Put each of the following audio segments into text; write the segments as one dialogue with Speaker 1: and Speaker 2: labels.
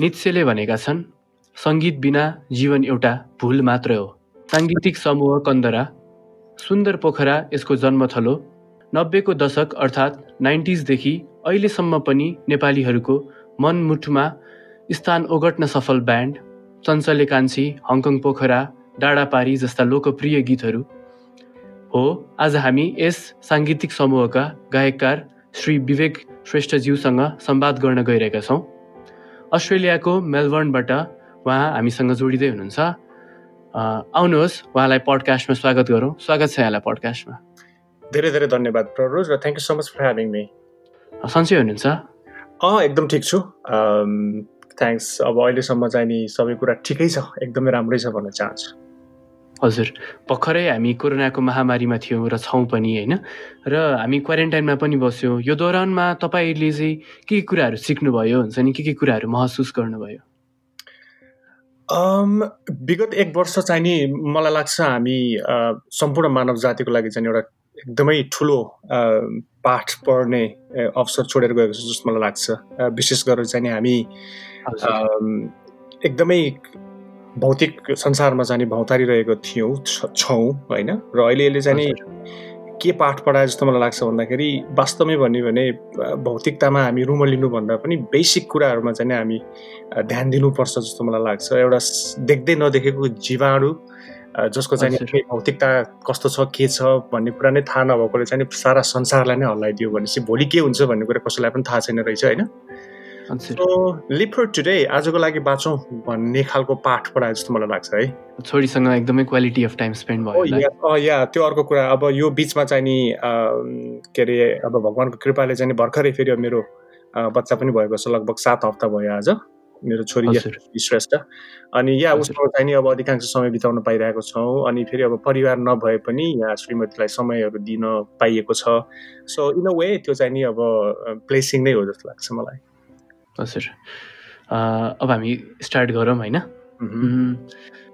Speaker 1: नित्सेले भनेका छन् सङ्गीत बिना जीवन एउटा भुल मात्र हो। साङ्गीतिक समूह कन्दरा सुन्दर पोखरा यसको जन्मथलो नब्बेको दशक अर्थात् नाइन्टिजदेखि अहिलेसम्म पनि नेपालीहरूको मनमुठमा स्थान ओगट्न सफल ब्यान्ड चञ्चले कान्छी हङकङ पोखरा डाँडापारी जस्ता लोकप्रिय गीतहरू हो। आज हामी यस साङ्गीतिक समूहका गायककार श्री विवेक श्रेष्ठज्यूसँग संवाद गर्न गइरहेका छौँ। अस्ट्रेलियाको मेलबर्नबाट उहाँ हामीसँग जोडिँदै हुनुहुन्छ। आउनुहोस् उहाँलाई पडकास्टमा स्वागत गरौँ। स्वागत छ यहाँलाई पडकास्टमा।
Speaker 2: धेरै धेरै धन्यवाद प्ररोज र thank you so much for having me
Speaker 1: सन्चै हुनुहुन्छ?
Speaker 2: अँ एकदम ठिक छु। थ्याङ्क्स अब अहिलेसम्म चाहिँ नि सबै कुरा ठिकै छ एकदमै राम्रै छ भन्न चाहन्छु।
Speaker 1: हजुर। भर्खरै हामी कोरोनाको महामारीमा थियौँ र छौँ पनि होइन? र हामी क्वारेन्टाइनमा पनि बस्यौँ। यो दौरानमा तपाईँले चाहिँ के के कुराहरू सिक्नुभयो? हुन्छ नि के के कुराहरू महसुस गर्नुभयो?
Speaker 2: विगत एक वर्ष चाहिँ नि मलाई लाग्छ हामी सम्पूर्ण मानव जातिको लागि चाहिँ एउटा एकदमै ठुलो पाठ पढ्ने अवसर छोडेर गएको छ जस्तो मलाई लाग्छ। विशेष गरेर चाहिँ हामी एकदमै भौतिक संसारमा चाहिँ भौतारिरहेको थियौँ छौँ होइन? र अहिले यसले चाहिँ नि के पाठ पढाए जस्तो मलाई लाग्छ भन्दाखेरि वास्तवमै भन्यो भने भौतिकतामा हामी रुम लिनुभन्दा पनि बेसिक कुराहरूमा चाहिँ हामी ध्यान दिनुपर्छ जस्तो मलाई लाग्छ। एउटा देख्दै नदेखेको जीवाणु जसको चाहिँ भौतिकता कस्तो छ के छ भन्ने कुरा नै थाहा नभएकोले चाहिँ सारा संसारलाई नै हल्लाइदियो भनेपछि भोलि के हुन्छ भन्ने कुरा कसैलाई पनि थाहा छैन रहेछ होइन? लिभ फर टुडे आजको लागि बाँचौँ भन्ने खालको पाठ पढाए जस्तो मलाई लाग्छ है।
Speaker 1: छोरीसँग एकदमै क्वालिटी अफ टाइम स्पेन्ड
Speaker 2: भयो या त्यो अर्को कुरा अब यो बिचमा चाहिँ नि के अरे अब भगवान्को कृपाले चाहिँ भर्खरै फेरि मेरो बच्चा पनि भएको छ लगभग सात हप्ता भयो आज मेरो छोरी श्रेष्ठ। अनि या उसको चाहिँ नि अब अधिकांश समय बिताउन पाइरहेको छौँ अनि फेरि अब परिवार नभए पनि यहाँ श्रीमतीलाई समयहरू दिन पाइएको छ। सो इन अ वे त्यो चाहिँ नि अब प्लेसिङ नै हो जस्तो लाग्छ मलाई।
Speaker 1: हजुर। अब हामी स्टार्ट गरौँ होइन?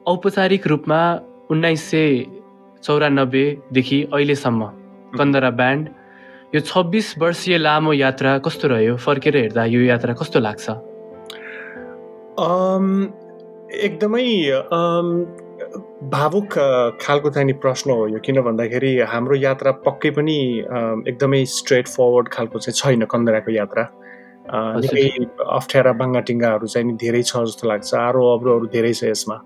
Speaker 1: औपचारिक रूपमा उन्नाइस सय चौरानब्बेदेखि अहिलेसम्म कन्दरा ब्यान्ड यो छब्बिस वर्षीय लामो यात्रा कस्तो रह्यो? फर्केर हेर्दा यो यात्रा कस्तो लाग्छ?
Speaker 2: एकदमै भावुक खालको चाहिँ नि प्रश्न हो यो किन भन्दाखेरि हाम्रो यात्रा पक्कै पनि एकदमै स्ट्रेट फरवर्ड खालको चाहिँ छैन कन्दराको यात्रा। निकै अप्ठ्यारा बाङ्गाटिङ्गाहरू चाहिँ नि धेरै छ जस्तो लाग्छ। आरो अब्रोहरू धेरै छ यसमा।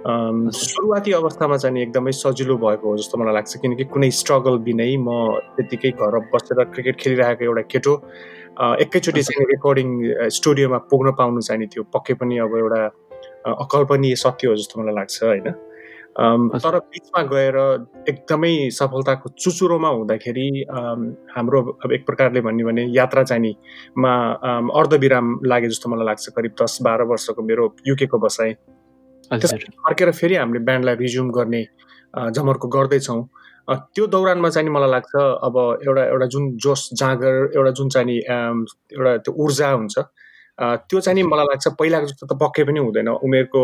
Speaker 2: सुरुवाती अवस्थामा चाहिँ एकदमै सजिलो भएको हो जस्तो मलाई लाग्छ। किनकि कुनै स्ट्रगल बिनै म त्यतिकै घर बसेर क्रिकेट खेलिरहेको एउटा केटो। एकैचोटि चाहिँ रेकर्डिङ स्टुडियोमा पुग्न पाउनु चाहिँ थियो पक्कै पनि अब एउटा अकल्पनीय सत्य हो जस्तो मलाई लाग्छ होइन? तर बिचमा गएर एकदमै सफलताको चुचुरोमा हुँदाखेरि हाम्रो अब एक प्रकारले भन्यो भने यात्रा चाहिँ नि मा अर्धविराम लागे जस्तो मलाई लाग्छ। करिब दस बाह्र वर्षको मेरो युकेको बसाइ। फर्केर फेरि हामीले ब्यान्डलाई रिज्युम गर्ने जमर्को गर्दैछौँ। त्यो दौरानमा चाहिँ मलाई लाग्छ अब एउटा एउटा जुन जोस जाँगर एउटा जुन चाहिँ एउटा त्यो ऊर्जा हुन्छ त्यो चाहिँ नि मलाई लाग्छ पहिलाको जस्तो त पक्कै पनि हुँदैन। उमेरको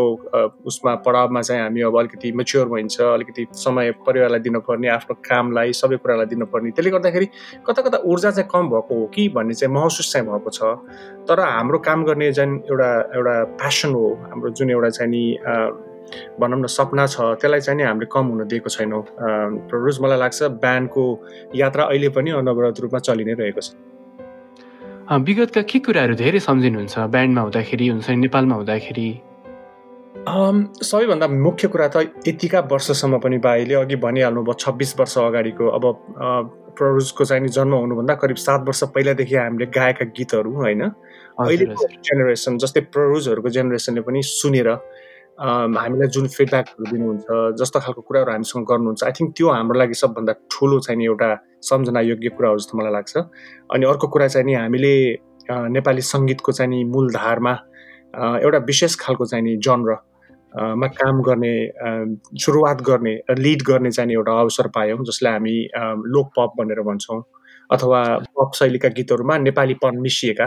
Speaker 2: उसमा पढावमा चाहिँ हामी अब अलिकति मेच्योर भइन्छ अलिकति समय परिवारलाई दिनुपर्ने आफ्नो कामलाई सबै कुरालाई दिनुपर्ने। त्यसले गर्दाखेरि कता कता ऊर्जा चाहिँ कम भएको हो कि भन्ने चाहिँ महसुस चाहिँ भएको छ। तर हाम्रो काम गर्ने चाहिँ एउटा एउटा प्यासन हो हाम्रो जुन एउटा चाहिँ नि भनौँ न सपना छ त्यसलाई चाहिँ नि हामीले कम हुन दिएको छैनौँ। रोज मलाई लाग्छ ब्यान्डको यात्रा अहिले पनि अनवरत रूपमा चलि नै रहेको छ।
Speaker 1: विगतका के कुराहरू धेरै सम्झिनुहुन्छ? ब्यान्डमा हुँदाखेरि हुन्छ नेपालमा हुँदाखेरि?
Speaker 2: सबैभन्दा मुख्य कुरा त यतिका वर्षसम्म पनि बाईले अघि भनिहाल्नु भयो छब्बिस वर्ष अगाडिको अब प्ररुजको चाहिँ जन्म हुनुभन्दा करिब सात वर्ष पहिलादेखि हामीले गाएका गीतहरू होइन? अहिलेको जेनेरेसन जस्तै प्ररुजहरूको जेनेरेसनले पनि सुनेर हामीलाई जुन फिडब्याकहरू दिनुहुन्छ जस्तो खालको कुराहरू हामीसँग गर्नुहुन्छ आई थिङ्क त्यो हाम्रो लागि सबभन्दा ठुलो चाहिँ नि एउटा सम्झना योग्य कुरा हो जस्तो मलाई लाग्छ। अनि अर्को कुरा चाहिँ नि हामीले नेपाली सङ्गीतको चाहिँ नि मूलधारमा एउटा विशेष खालको चाहिँ नि जनर मा काम गर्ने सुरुवात गर्ने लिड गर्ने चाहिँ एउटा अवसर पायौँ जसलाई हामी लोक पप भनेर भन्छौँ अथवा पप शैलीका गीतहरूमा नेपालीपन मिसिएका।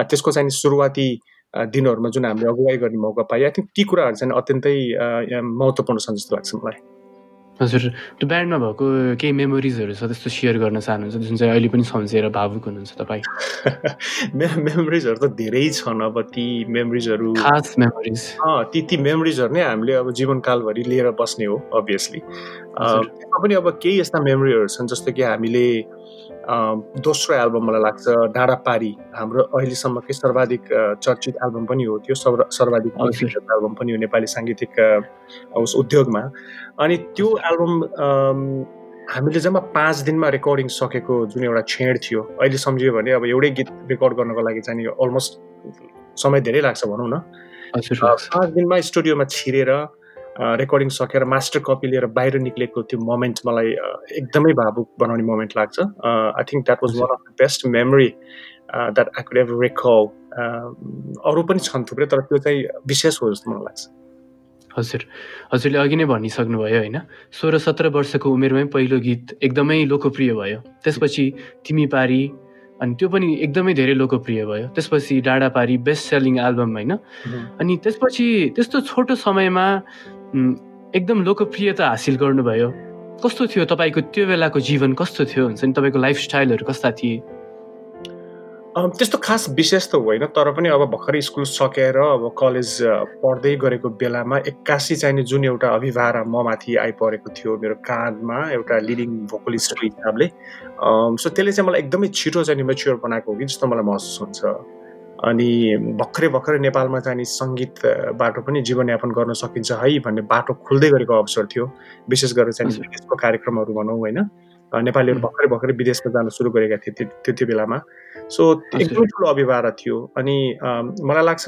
Speaker 2: त्यसको चाहिँ सुरुवाती दिनहरूमा जुन हामीले अगुवाई गर्ने मौका पाएँ आई थिङ्क ती कुराहरू चाहिँ अत्यन्तै महत्त्वपूर्ण छन् जस्तो लाग्छ मलाई।
Speaker 1: हजुर त्यो ब्यान्डमा भएको केही मेमोरिजहरू छ त्यस्तो सेयर गर्न चाहनुहुन्छ जुन चाहिँ अहिले पनि सम्झेर भावुक हुनुहुन्छ तपाईँ?
Speaker 2: मेमोरिजहरू त धेरै छन् अब ती मेमोरिजहरू
Speaker 1: खास मेमोरिज।
Speaker 2: ती ती मेमोरिजहरू नै हामीले अब जीवनकालभरि लिएर बस्ने हो अभियसली पनि अब केही यस्ता मेमोरीहरू छन् जस्तो कि हामीले दोस्रो एल्बम मलाई लाग्छ डाँडा पारी हाम्रो अहिलेसम्मकै सर्वाधिक चर्चित एल्बम पनि हो। त्यो सर्वाधिक एल्बम पनि हो नेपाली साङ्गीतिक उस उद्योगमा। अनि त्यो एल्बम हामीले जम्मा पाँच दिनमा रेकर्डिङ सकेको जुन एउटा छेड थियो अहिले सम्झियो भने अब एउटै गीत रेकर्ड गर्नको लागि चाहिँ अलमोस्ट समय धेरै लाग्छ भनौँ न। पाँच दिनमा स्टुडियोमा छिरेर रेकर्डिङ सकेर मास्टर कपी लिएर बाहिर निक्लेको त्यो मोमेन्ट मलाई एकदमै भावुक बनाउने मोमेन्ट लाग्छ। I think that was one of the best memory that I could ever recall अरू पनि छन् थुप्रै तर त्यो चाहिँ विशेष हो जस्तो मलाई लाग्छ।
Speaker 1: हजुर। हजुरले अघि नै भनिसक्नुभयो होइन? सोह्र सत्र वर्षको उमेरमै पहिलो गीत एकदमै लोकप्रिय भयो। त्यसपछि तिमी पारी अनि त्यो पनि एकदमै धेरै लोकप्रिय भयो। त्यसपछि डाँडा पारी बेस्ट सेलिङ एल्बम होइन अनि त्यसपछि त्यस्तो छोटो समयमा एकदम लोकप्रियता हासिल गर्नुभयो। कस्तो थियो तपाईँको त्यो बेलाको जीवन? कस्तो थियो? हुन्छ नि तपाईँको लाइफस्टाइलहरू कस्ता थिए?
Speaker 2: त्यस्तो खास विशेष त होइन तर पनि अब भर्खरै स्कुल सकेर अब कलेज पढ्दै गरेको बेलामा एक्कासी चाहिने जुन एउटा अभिभार म माथि आइपरेको थियो मेरो काँधमा एउटा लिडिङ भोकलिस्टको हिसाबले। सो त्यसले चाहिँ मलाई एकदमै छिटो चाहिँ मेच्योर बनाएको हो कि जस्तो मलाई महसुस हुन्छ। अनि भर्खरै भर्खरै नेपालमा चाहिँ सङ्गीतबाट पनि जीवनयापन गर्न सकिन्छ है भन्ने बाटो खुल्दै गरेको अवसर थियो। विशेष गरेर चाहिँ विदेशको कार्यक्रमहरू भनौँ होइन। नेपालीहरू भर्खरै भर्खरै विदेशमा जान सुरु गरेका थिए त्यो त्यो बेलामा। सो एकदमै ठुलो अभिभार थियो। अनि मलाई लाग्छ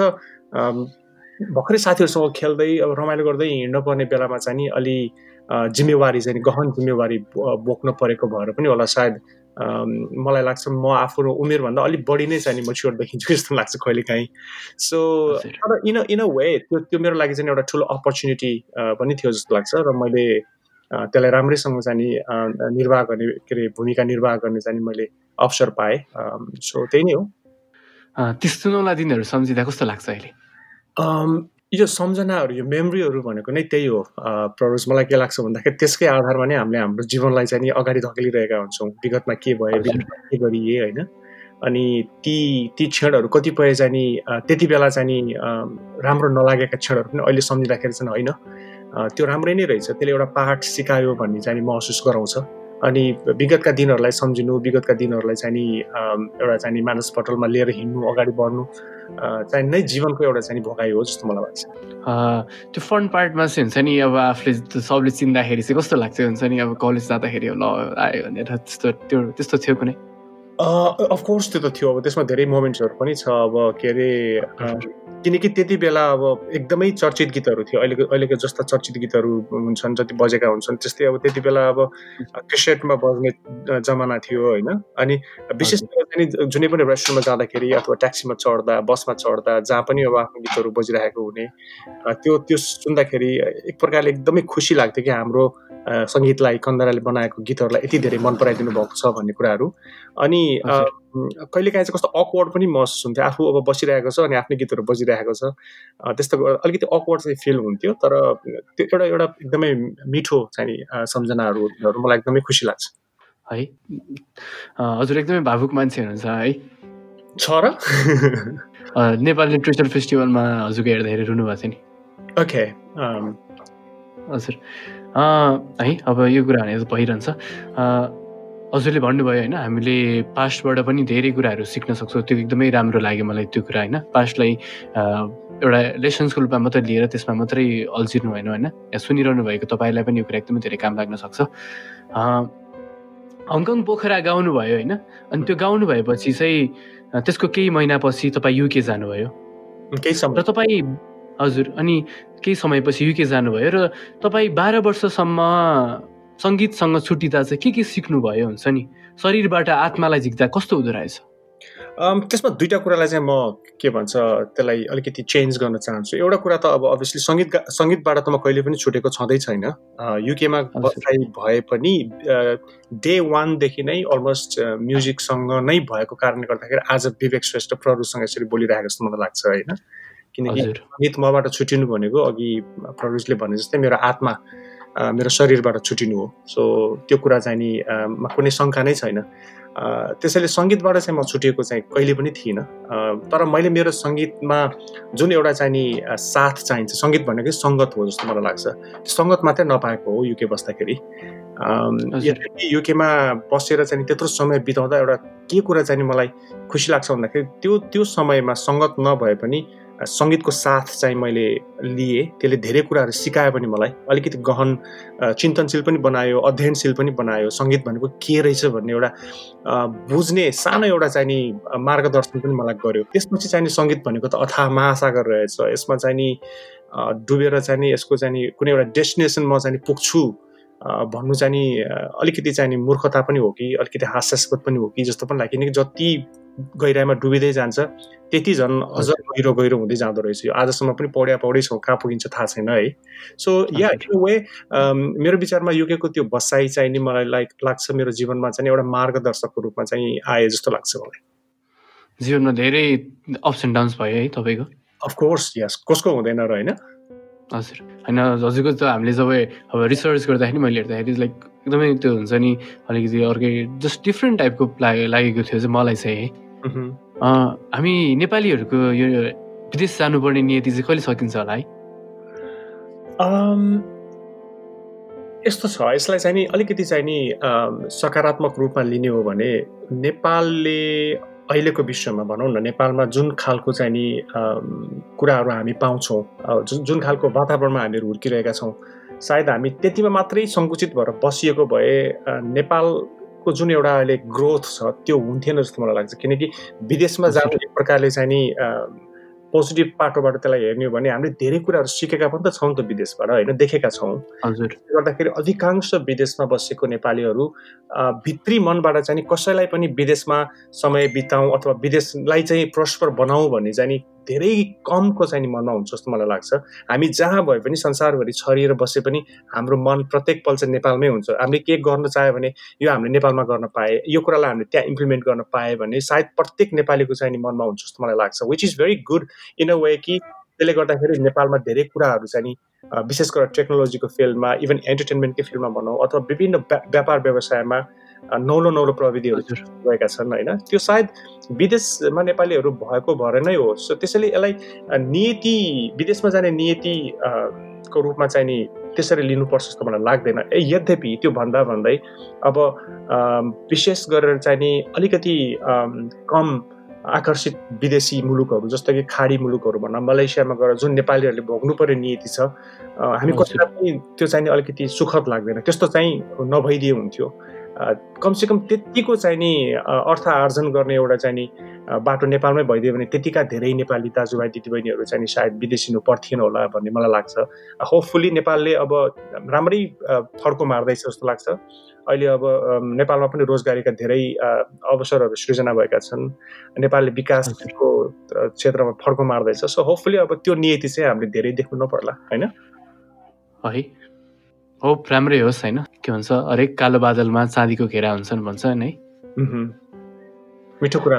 Speaker 2: भर्खरै साथीहरूसँग खेल्दै अब रमाइलो गर्दै हिँड्न पर्ने बेलामा चाहिँ नि अलि जिम्मेवारी चाहिँ गहन जिम्मेवारी बोक्न परेको भएर पनि होला सायद। मलाई लाग्छ म आफ्नो उमेरभन्दा अलिक बढी नै चाहिँ मच्योर देखिन्छु जस्तो लाग्छ कहिले काहीँ सो तर इन इन अ वे त्यो त्यो मेरो लागि चाहिँ एउटा ठुलो अपर्च्युनिटी पनि थियो जस्तो लाग्छ र मैले त्यसलाई राम्रैसँग चाहिँ निर्वाह गर्ने के अरे भूमिका निर्वाह गर्ने चाहिँ मैले अवसर पाएँ। सो त्यही नै हो।
Speaker 1: त्यस्तो नौला दिनहरू सम्झिँदा कस्तो लाग्छ अहिले?
Speaker 2: यो सम्झनाहरू यो मेमोरीहरू भनेको नै त्यही हो। प्ररोज मलाई के लाग्छ भन्दाखेरि त्यसकै आधारमा नै हामीले हाम्रो जीवनलाई चाहिँ नि अगाडि धकेलिरहेका हुन्छौँ। विगतमा के भयो के गरिए होइन? अनि ती ती क्षणहरू कतिपय चाहिँ नि त्यति बेला चाहिँ नि राम्रो नलागेका क्षणहरू पनि अहिले सम्झिँदाखेरि चाहिँ होइन। त्यो राम्रै नै रहेछ। त्यसले एउटा पाठ सिकायो भन्ने चाहिँ महसुस गराउँछ। अनि विगतका दिनहरूलाई सम्झिनु विगतका दिनहरूलाई चाहिँ नि एउटा चाहिँ नि मानस पटलमा लिएर हिँड्नु अगाडि बढ्नु चाहिँ नै जीवनको एउटा चाहिँ भोगाइ हो जस्तो मलाई लाग्छ।
Speaker 1: त्यो फन पार्टमा चाहिँ हुन्छ नि अब आफूले सबले चिन्दाखेरि चाहिँ कस्तो लाग्छ हुन्छ नि अब कलेज जाँदाखेरि ल आयो भनेर त्यस्तो त्यो त्यस्तो थियो कुनै?
Speaker 2: अफकोर्स त्यो त थियो अब त्यसमा धेरै मोमेन्ट्सहरू पनि छ अब के अरे किनकि त्यति बेला अब एकदमै चर्चित गीतहरू थियो अहिलेको अहिलेको जस्ता चर्चित गीतहरू हुन्छन् जति बजेका हुन्छन् त्यस्तै अब त्यति बेला अब क्यासेटमा बज्ने जमाना थियो होइन? अनि विशेष गरी जुनै पनि रेस्टुरेन्टमा जाँदाखेरि अथवा ट्याक्सीमा चढ्दा बसमा चढ्दा जहाँ पनि अब आफ्नो गीतहरू बजिरहेको हुने त्यो त्यो सुन्दाखेरि एक प्रकारले एकदमै खुसी लाग्थ्यो कि हाम्रो सङ्गीतलाई कन्दराले बनाएको गीतहरूलाई यति धेरै मन पराइदिनु भएको छ भन्ने कुराहरू। अनि कहिलेकाहीँ चाहिँ कस्तो अकवर्ड पनि महसुस हुन्थ्यो। आफू अब बसिरहेको छ अनि आफ्नो गीतहरू बजिरहेको छ। त्यस्तो अलिकति अकवर्ड चाहिँ फिल हुन्थ्यो। तर त्यो एउटा एउटा एकदमै मिठो चाहिँ सम्झनाहरू मलाई एकदमै खुसी लाग्छ।
Speaker 1: है? हजुर एकदमै भावुक मान्छे हुनुहुन्छ है?
Speaker 2: छ र?
Speaker 1: नेपाल लिटरेचर फेस्टिभलमा हजुरको हेर्दा हेरेर रुनु भएको छ
Speaker 2: नि ओके
Speaker 1: हजुर। है अब यो कुराहरू भइरहन्छ। हजुरले भन्नुभयो होइन हामीले पास्टबाट पनि धेरै कुराहरू सिक्न सक्छौँ। त्यो एकदमै राम्रो लाग्यो मलाई त्यो कुरा होइन? पास्टलाई एउटा लेसन्सको रूपमा मात्रै लिएर त्यसमा मात्रै अल्झिनु भएन होइन? या सुनिरहनु भएको तपाईँलाई पनि यो कुरा एकदमै धेरै काम लाग्न सक्छ। हङकङ पोखरा गाउनुभयो होइन? अनि त्यो गाउनु भएपछि चाहिँ त्यसको केही महिनापछि तपाईँ युके जानुभयो। र तपाईँ हजुर अनि केही समयपछि युके जानुभयो र तपाईँ बाह्र वर्षसम्म सङ्गीतसँग छुट्टिँदा चाहिँ के के सिक्नुभयो हुन्छ नि? शरीरबाट आत्मालाई झिक्दा कस्तो हुँदो रहेछ?
Speaker 2: त्यसमा दुईवटा कुरालाई चाहिँ म के भन्छ त्यसलाई अलिकति चेन्ज गर्न चाहन्छु। एउटा कुरा त अब अभियसली सङ्गीत सङ्गीतबाट त म कहिले पनि छुटेको छँदै छैन। युकेमा बसाइ भए पनि डे वानदेखि नै अलमोस्ट म्युजिकसँग नै भएको कारणले गर्दाखेरि आज विवेक श्रेष्ठ प्ररुसँग यसरी बोलिरहेको जस्तो मलाई लाग्छ होइन? किनकि सङ्गीत मबाट छुट्टिनु भनेको अघि प्ररुजले भने जस्तै मेरो आत्मा मेरो शरीरबाट छुटिनु हो। सो त्यो कुरा चाहिँ नि कुनै शङ्का नै छैन। त्यसैले सङ्गीतबाट चाहिँ म छुटिएको चाहिँ कहिले पनि थिइनँ। तर मैले मेरो सङ्गीतमा जुन एउटा चाहिँ नि साथ चाहिन्छ सङ्गीत भनेकै सङ्गत हो जस्तो मलाई लाग्छ। त्यो सङ्गत मात्रै नपाएको हो युके बस्दाखेरि। युकेमा बसेर चाहिँ त्यत्रो समय बिताउँदा एउटा के कुरा चाहिँ मलाई खुसी लाग्छ भन्दाखेरि त्यो त्यो समयमा सङ्गत नभए पनि सङ्गीतको साथ चाहिँ मैले लिएँ। त्यसले धेरै कुराहरू सिकायो पनि मलाई। अलिकति गहन चिन्तनशील पनि बनायो अध्ययनशील पनि बनायो। सङ्गीत भनेको के रहेछ भन्ने एउटा बुझ्ने सानो एउटा चाहिँ नि मार्गदर्शन पनि मलाई गर्यो त्यसपछि चाहिँ नि सङ्गीत भनेको त अथाह महासागर रहेछ। यसमा चाहिँ नि डुबेर चाहिँ नि यसको चाहिँ नि कुनै एउटा डेस्टिनेसन म चाहिँ पुग्छु भन्नु चाहिँ नि अलिकति चाहिँ नि मूर्खता पनि हो कि अलिकति हास्यास्पद पनि हो कि जस्तो पनि लाग्यो किनकि जति गहिराइमा डुबिँदै जान्छ। त्यति झन् अझ गहिरो गहिरो हुँदै जाँदो रहेछ यो। आजसम्म पनि पौड्या पौडै छौँ कहाँ पुगिन्छ थाहा छैन है। सो या इन वे मेरो विचारमा युकेको त्यो बसाइ चाहिँ नि मलाई लाइक लाग्छ मेरो जीवनमा चाहिँ एउटा मार्गदर्शकको रूपमा चाहिँ आए जस्तो लाग्छ मलाई।
Speaker 1: जीवनमा धेरै अप्स एन्ड डाउन्स भयो है तपाईँको?
Speaker 2: अफकोर्स यस कसको हुँदैन र होइन?
Speaker 1: हजुर। होइन हजुरको त हामीले जब अब रिसर्च गर्दाखेरि मैले हेर्दाखेरि लाइक एकदमै त्यो हुन्छ नि अलिकति अर्कै जस्ट डिफ्रेन्ट टाइपको लागेको थियो चाहिँ मलाई चाहिँ है। हामी नेपालीहरूको यो विदेश जानुपर्ने नियति चाहिँ कहिले सकिन्छ होला है?
Speaker 2: यस्तो छ। यसलाई चाहिँ नि अलिकति चाहिँ नि सकारात्मक रूपमा लिने हो भने नेपालले अहिलेको विश्वमा भनौँ न नेपालमा जुन खालको चाहिँ नि कुराहरू हामी पाउँछौँ जुन जुन खालको वातावरणमा हामीहरू हुर्किरहेका छौँ सायद हामी त्यतिमा मात्रै सङ्कुचित भएर बसिएको भए नेपालको जुन एउटा अहिले ग्रोथ छ त्यो हुन्थेन जस्तो मलाई लाग्छ। किनकि विदेशमा जानु एक प्रकारले चाहिँ नि पोजिटिभ पाटोबाट त्यसलाई हेर्ने हो भने हामीले धेरै कुराहरू सिकेका पनि त छौँ त विदेशबाट होइन? देखेका छौँ। गर्दाखेरि अधिकांश विदेशमा बसेको नेपालीहरू भित्री मनबाट चाहिँ कसैलाई पनि विदेशमा समय बिताउँ अथवा विदेशलाई चाहिँ प्रस्पर बनाऊ भन्ने चाहिँ धेरै कमको चाहिँ मनमा हुन्छ जस्तो मलाई लाग्छ। हामी जहाँ भए पनि संसारभरि छरिएर बसे पनि हाम्रो मन प्रत्येक पल चाहिँ नेपालमै हुन्छ। हामीले के गर्न चाह्यो भने यो हामीले नेपालमा गर्न पाए यो कुरालाई हामीले त्यहाँ इम्प्लिमेन्ट गर्न पाएँ भने सायद प्रत्येक नेपालीको चाहिँ मनमा हुन्छ जस्तो मलाई लाग्छ which is very good in a way कि त्यसले गर्दाखेरि नेपालमा धेरै कुराहरू चाहिँ नि विशेष गरेर टेक्नोलोजीको फिल्डमा इभन इन्टरटेनमेन्टकै फिल्डमा भनौँ अथवा विभिन्न व्यापार व्यवसायमा नौलो नौलो प्रविधिहरू गएका छन् होइन? त्यो सायद विदेशमा नेपालीहरू भएको भएर नै हो। सो त्यसैले यसलाई नियति विदेशमा जाने नियति को रूपमा चाहिँ नि त्यसरी लिनुपर्छ जस्तो मलाई लाग्दैन। ए यद्यपि त्यो भन्दा भन्दै अब विशेष गरेर चाहिँ नि अलिकति कम आकर्षित विदेशी मुलुकहरू जस्तो कि खाडी मुलुकहरू भनौँ मलेसियामा गएर जुन नेपालीहरूले भोग्नु पर्ने नियति छ हामी कसैलाई पनि त्यो चाहिँ अलिकति सुखद लाग्दैन। त्यस्तो चाहिँ नभइदिए हुन्थ्यो। कमसेकम त्यतिको चाहिँ नि अर्थ आर्जन गर्ने एउटा चाहिँ नि बाटो नेपालमै भइदियो भने त्यतिका धेरै नेपाली दाजुभाइ दिदीबहिनीहरू चाहिँ नि सायद विदेशिनु पर्थेन होला भन्ने मलाई लाग्छ। होपफुल्ली नेपालले अब राम्रै फर्को मार्दैछ जस्तो लाग्छ। अहिले अब नेपालमा पनि रोजगारीका धेरै अवसरहरू सृजना भएका छन्। नेपालले विकासको क्षेत्रमा फर्को मार्दैछ। सो होपफुली अब त्यो नियति चाहिँ हामीले धेरै देख्नु नपर्ला होइन?
Speaker 1: है। होप राम्रै होस् होइन? के भन्छ हरेक कालो बादलमा चाँदीको घेरा हुन्छन् भन्छन् है?
Speaker 2: मिठो कुरा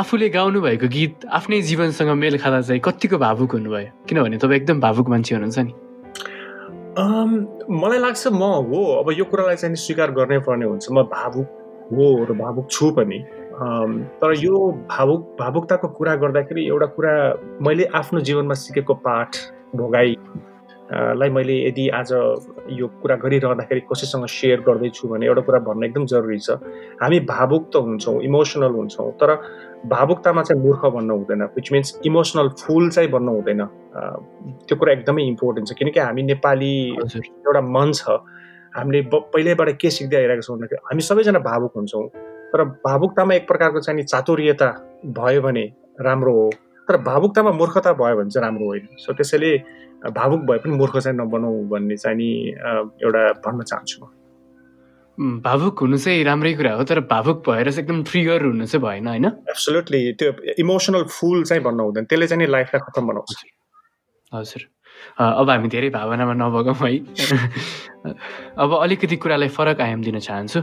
Speaker 1: आफूले गाउनु भएको गीत आफ्नै जीवनसँग मेल खाँदा चाहिँ कतिको भावुक हुनुभयो? किनभने तपाईँ एकदम भावुक मान्छे हुनुहुन्छ नि।
Speaker 2: मलाई लाग्छ म हो। अब यो कुरालाई चाहिँ स्वीकार गर्नै पर्ने हुन्छ। म भावुक हो र भावुक छु पनि। तर यो भावुक भावुकताको कुरा गर्दाखेरि एउटा कुरा मैले आफ्नो जीवनमा सिकेको पाठ भोगाई लाई मैले यदि आज यो कुरा गरिरहँदाखेरि कसैसँग सेयर गर्दैछु भने एउटा कुरा भन्न एकदम जरुरी छ। हामी भावुक त हुन्छौँ इमोसनल हुन्छौँ तर भावुकतामा चाहिँ मूर्ख भन्नु हुँदैन विच मिन्स इमोसनल फुल चाहिँ भन्नु हुँदैन। त्यो कुरा एकदमै इम्पोर्टेन्ट छ किनकि हामी नेपाली एउटा मन छ। हामीले पहिल्यैबाट के सिक्दै आइरहेको छौँ भन्दाखेरि हामी सबैजना भावुक हुन्छौँ तर भावुकतामा एक प्रकारको चाहिँ चातुर्यता भयो भने राम्रो हो तर भावुकतामा मूर्खता भयो भने चाहिँ राम्रो होइन। सो त्यसैले भावुक भए पनि मूर्ख चाहिँ नबनाऊ भन्ने चाहिँ नि एउटा भन्न चाहन्छु
Speaker 1: म। भावुक हुनु चाहिँ राम्रै कुरा हो तर भावुक भएर चाहिँ एकदम ट्रिगर हुनु चाहिँ भएन होइन?
Speaker 2: एब्सोल्युटली त्यो इमोसनल फुल चाहिँ भन्नु हुँदैन त्यसले चाहिँ नि लाइफलाई खतम बनाउँछ।
Speaker 1: हजुर। अब हामी धेरै भावनामा नभगौँ है। अब अलिकति कुरालाई फरक आयाम दिन चाहन्छु।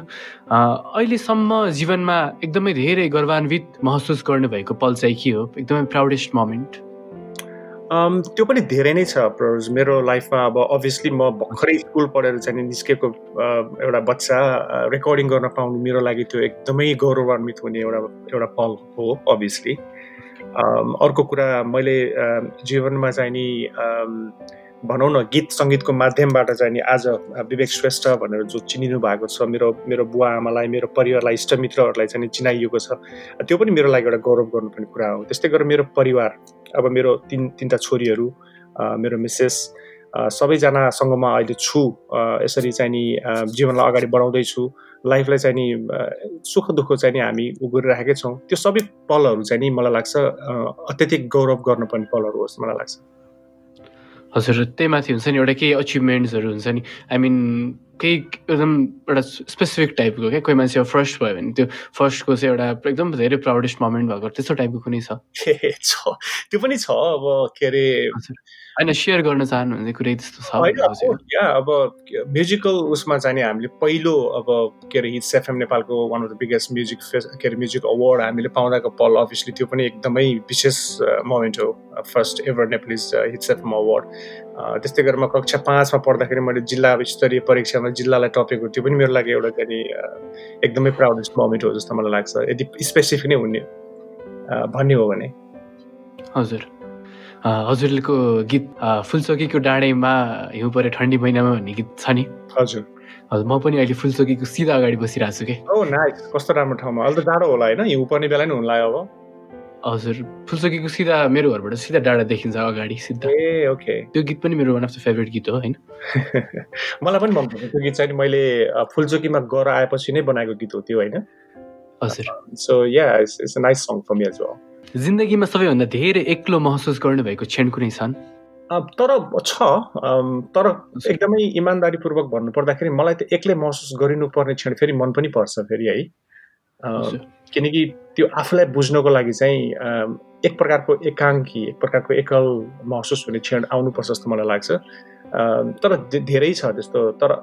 Speaker 1: अहिलेसम्म जीवनमा एकदमै धेरै गर्वान्वित महसुस गर्नुभएको पल चाहिँ के हो? एकदमै प्राउडेस्ट मोमेन्ट
Speaker 2: त्यो पनि धेरै नै छ मेरो लाइफमा अब अभियसली म भर्खरै स्कुल पढेर चाहिँ निस्केको एउटा बच्चा रेकर्डिङ गर्न पाउनु मेरो लागि त्यो एकदमै गौरवान्वित हुने एउटा एउटा पल हो अभियसली अर्को कुरा मैले जीवनमा चाहिँ नि भनौँ न गीत सङ्गीतको माध्यमबाट चाहिँ नि आज विवेक श्रेष्ठ भनेर जो चिनिनु भएको छ मेरो मेरो बुवा आमालाई मेरो परिवारलाई इष्टमित्रहरूलाई चाहिँ चिनाइएको छ। त्यो पनि मेरो लागि एउटा गौरव गर्नुपर्ने कुरा हो। त्यस्तै गरेर मेरो परिवार अब मेरो तिन तिनवटा छोरीहरू मेरो मिसेस सबैजनासँग म अहिले छु। यसरी चाहिँ नि जीवनलाई अगाडि बढाउँदैछु लाइफलाई चाहिँ नि सुख दुःख चाहिँ नि हामी उ गरिराखेकै छौँ। त्यो सबै पलहरू चाहिँ नि मलाई लाग्छ अत्यधिक गौरव गर्नुपर्ने पलहरू हो जस्तो मलाई लाग्छ।
Speaker 1: हजुर त्यही माथि हुन्छ नि एउटा केही अचिभमेन्ट्सहरू हुन्छ नि। आई मिन केही एकदम एउटा स्पेसिफिक टाइपको क्या? कोही मान्छे फर्स्ट भयो भने त्यो फर्स्टको चाहिँ एउटा एकदम धेरै प्राउडेस्ट मोमेन्ट भएको त्यस्तो टाइपको कुनै छ?
Speaker 2: त्यो पनि छ अब के अरे
Speaker 1: होइन सेयर गर्न चाहनु भने कुरै त्यस्तो छ
Speaker 2: या अब म्युजिकल उसमा चाहिँ नि हामीले पहिलो अब के अरे हिट्स एफएम नेपालको one of the biggest music के अरे म्युजिक अवार्ड हामीले पाउँदाको पल अभियसली त्यो पनि एकदमै विशेष मोमेन्ट हो। First ever Nepalese hits FM award त्यस्तै गरेर म कक्षा पाँचमा पढ्दाखेरि मैले जिल्ला स्तरीय परीक्षामा जिल्लालाई टपेको त्यो पनि मेरो लागि एउटा चाहिँ एकदमै प्राउडेस्ट मोमेन्ट हो जस्तो मलाई लाग्छ। यदि स्पेसिफिक नै हुने भन्ने हो भने।
Speaker 1: हजुर। हजुरको गीत फुलचोकीको डाँडैमा हिउँ परे ठन्डी महिनामा भन्ने गीत छ नि?
Speaker 2: हजुर।
Speaker 1: हजुर म पनि अहिले फुलचोकीको सिधा अगाडि बसिरहेको छु कि?
Speaker 2: ओ नाइस कस्तो राम्रो ठाउँमा। अहिले त जाडो होला होइन? हिउँ पर्ने बेला नै हुनला अब।
Speaker 1: हजुर फुलचोकीको सिधा मेरो घरबाट सिधा डाँडा देखिन्छ अगाडि सिधा।
Speaker 2: ए ओके।
Speaker 1: त्यो गीत पनि मेरो वान अफ द फेभरेट गीत हो होइन?
Speaker 2: मलाई पनि मनपर्छ त्यो गीत चाहिँ मैले फुलचोकीमा गएर आएपछि नै बनाएको गीत हो त्यो होइन?
Speaker 1: हजुर।
Speaker 2: So yeah it's it's a nice song for me as well
Speaker 1: जिन्दगीमा सबैभन्दा धेरै एक्लो महसुस गर्नुभएको क्षण कुनै छन्?
Speaker 2: तर छ तर एकदमै इमान्दारीपूर्वक भन्नु पर्दाखेरि मलाई त एक्लै महसुस गरिनुपर्ने क्षण फेरि मन पनि पर्छ फेरि है? किनकि त्यो आफूलाई बुझ्नको लागि चाहिँ एक प्रकारको एकाङ्की एक प्रकारको एकल महसुस हुने क्षण आउनुपर्छ जस्तो मलाई लाग्छ। तर धेरै छ त्यस्तो। तर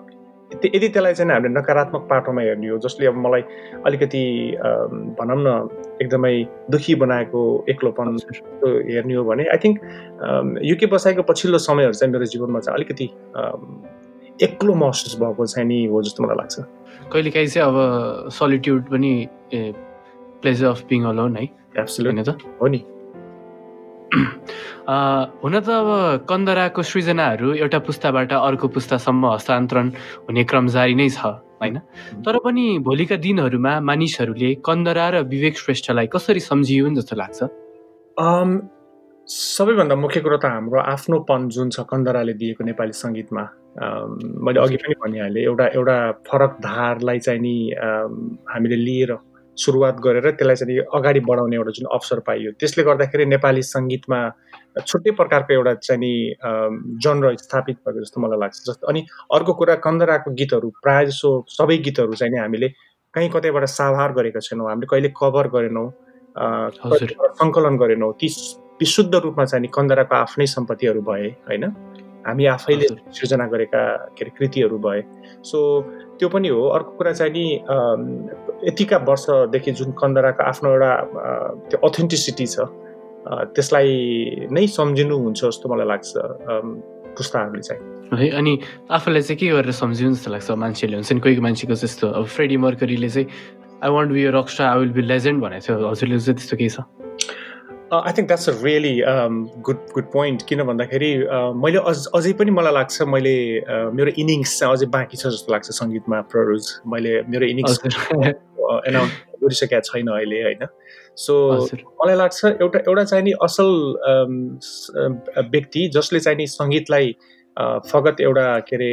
Speaker 2: यदि त्यसलाई चाहिँ हामीले नकारात्मक पाटोमा हेर्ने हो जसले अब मलाई अलिकति भनौँ न एकदमै दुखी बनाएको एक्लोपन हेर्ने हो भने आई थिङ्क युके बसाइको पछिल्लो समयहरू चाहिँ मेरो जीवनमा चाहिँ अलिकति एक्लो महसुस भएको चाहिँ नि हो जस्तो मलाई लाग्छ।
Speaker 1: कहिलेकाहीँ चाहिँ अब सलिट्युड पनि प्लेजर अफ बिङ अलोन है।
Speaker 2: एब्सोल्युट
Speaker 1: होइन त?
Speaker 2: हो नि।
Speaker 1: हुन त अब कन्दराको सृजनाहरू एउटा पुस्ताबाट अर्को पुस्तासम्म हस्तान्तरण हुने क्रम जारी नै छ होइन? तर पनि भोलिका दिनहरूमा मानिसहरूले कन्दरा र विवेक श्रेष्ठलाई कसरी सम्झियुन् जस्तो लाग्छ?
Speaker 2: सबैभन्दा मुख्य कुरो त हाम्रो आफ्नोपन जुन छ कन्दराले दिएको नेपाली सङ्गीतमा मैले अघि पनि भनिहालेँ एउटा एउटा फरक धारलाई चाहिँ नि हामीले लिएर सुरुवात गरेर त्यसलाई चाहिँ अगाडि बढाउने एउटा जुन अवसर पाइयो। त्यसले गर्दाखेरि नेपाली सङ्गीतमा छुट्टै प्रकारको एउटा चाहिँ नि जनर स्थापित भएको जस्तो मलाई लाग्छ। जस्तो अनि अर्को कुरा कन्दराको गीतहरू प्रायः जसो सबै गीतहरू चाहिँ नि हामीले कहीँ कतैबाट साभार गरेका छैनौँ। हामीले कहिले कभर गरेनौँ सङ्कलन गरेनौँ। ती विशुद्ध रूपमा चाहिँ नि कन्दराको आफ्नै सम्पत्तिहरू भए होइन? हामी आफैले। सृजना गरेका के अरे कृतिहरू भए। सो त्यो पनि हो। अर्को कुरा चाहिँ नि यतिका वर्षदेखि जुन कन्दराको आफ्नो एउटा त्यो अथेन्टिसिटी छ त्यसलाई नै सम्झिनुहुन्छ जस्तो मलाई लाग्छ पुस्ताहरूले चाहिँ।
Speaker 1: है अनि आफूलाई चाहिँ के गरेर सम्झिनु जस्तो लाग्छ मान्छेले? हुन्छ नि कोही कोही मान्छेको जस्तो। अब फ्रेडी मर्करीले चाहिँ I want be rock star I will be legend भनेको थियो। हजुरले चाहिँ त्यस्तो केही छ?
Speaker 2: I think that's a really good good point किन भन्दाखेरि मैले अझ अझै पनि मलाई लाग्छ मैले मेरो इनिङ्स चाहिँ अझै बाँकी छ जस्तो लाग्छ सङ्गीतमा प्ररुज। मैले मेरो इनिङ्स एनाउन्स गरिसकेका छैन अहिले होइन। सो मलाई लाग्छ एउटा एउटा चाहिँ नि असल व्यक्ति जसले चाहिँ नि सङ्गीतलाई फगत एउटा के अरे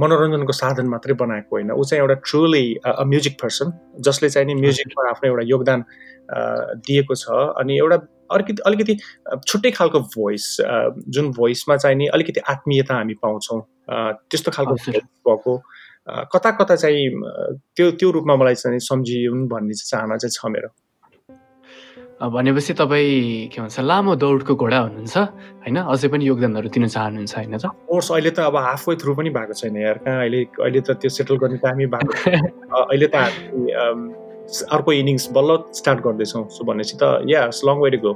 Speaker 2: मनोरञ्जनको साधन मात्रै बनाएको होइन। ऊ चाहिँ एउटा ट्रुली म्युजिक पर्सन जसले चाहिँ नि म्युजिकमा आफ्नो एउटा योगदान दिएको छ। अनि एउटा अलिकति अलिकति छुट्टै खालको भोइस जुन भोइसमा चाहिँ नि अलिकति आत्मीयता हामी पाउँछौँ। त्यस्तो खालको भएको कता कता चाहिँ त्यो त्यो रूपमा मलाई चाहिँ सम्झिउन् भन्ने चाहिँ चाहना चाहिँ छ मेरो।
Speaker 1: भनेपछि तपाईँ के भन्छ लामो दौडको घोडा हुनुहुन्छ होइन? अझै पनि योगदानहरू दिन चाहनुहुन्छ होइन त?
Speaker 2: कोर्स अहिले त अब हाफ वे थ्रु पनि भएको छैन यार। कहाँ अहिले अहिले त त्यो सेटल गर्ने टाइमै भएको अहिले त हामी अर्को इनिङ्स बल्ल स्टार्ट गर्दैछौँ। सो भनेपछि त yeah long way to go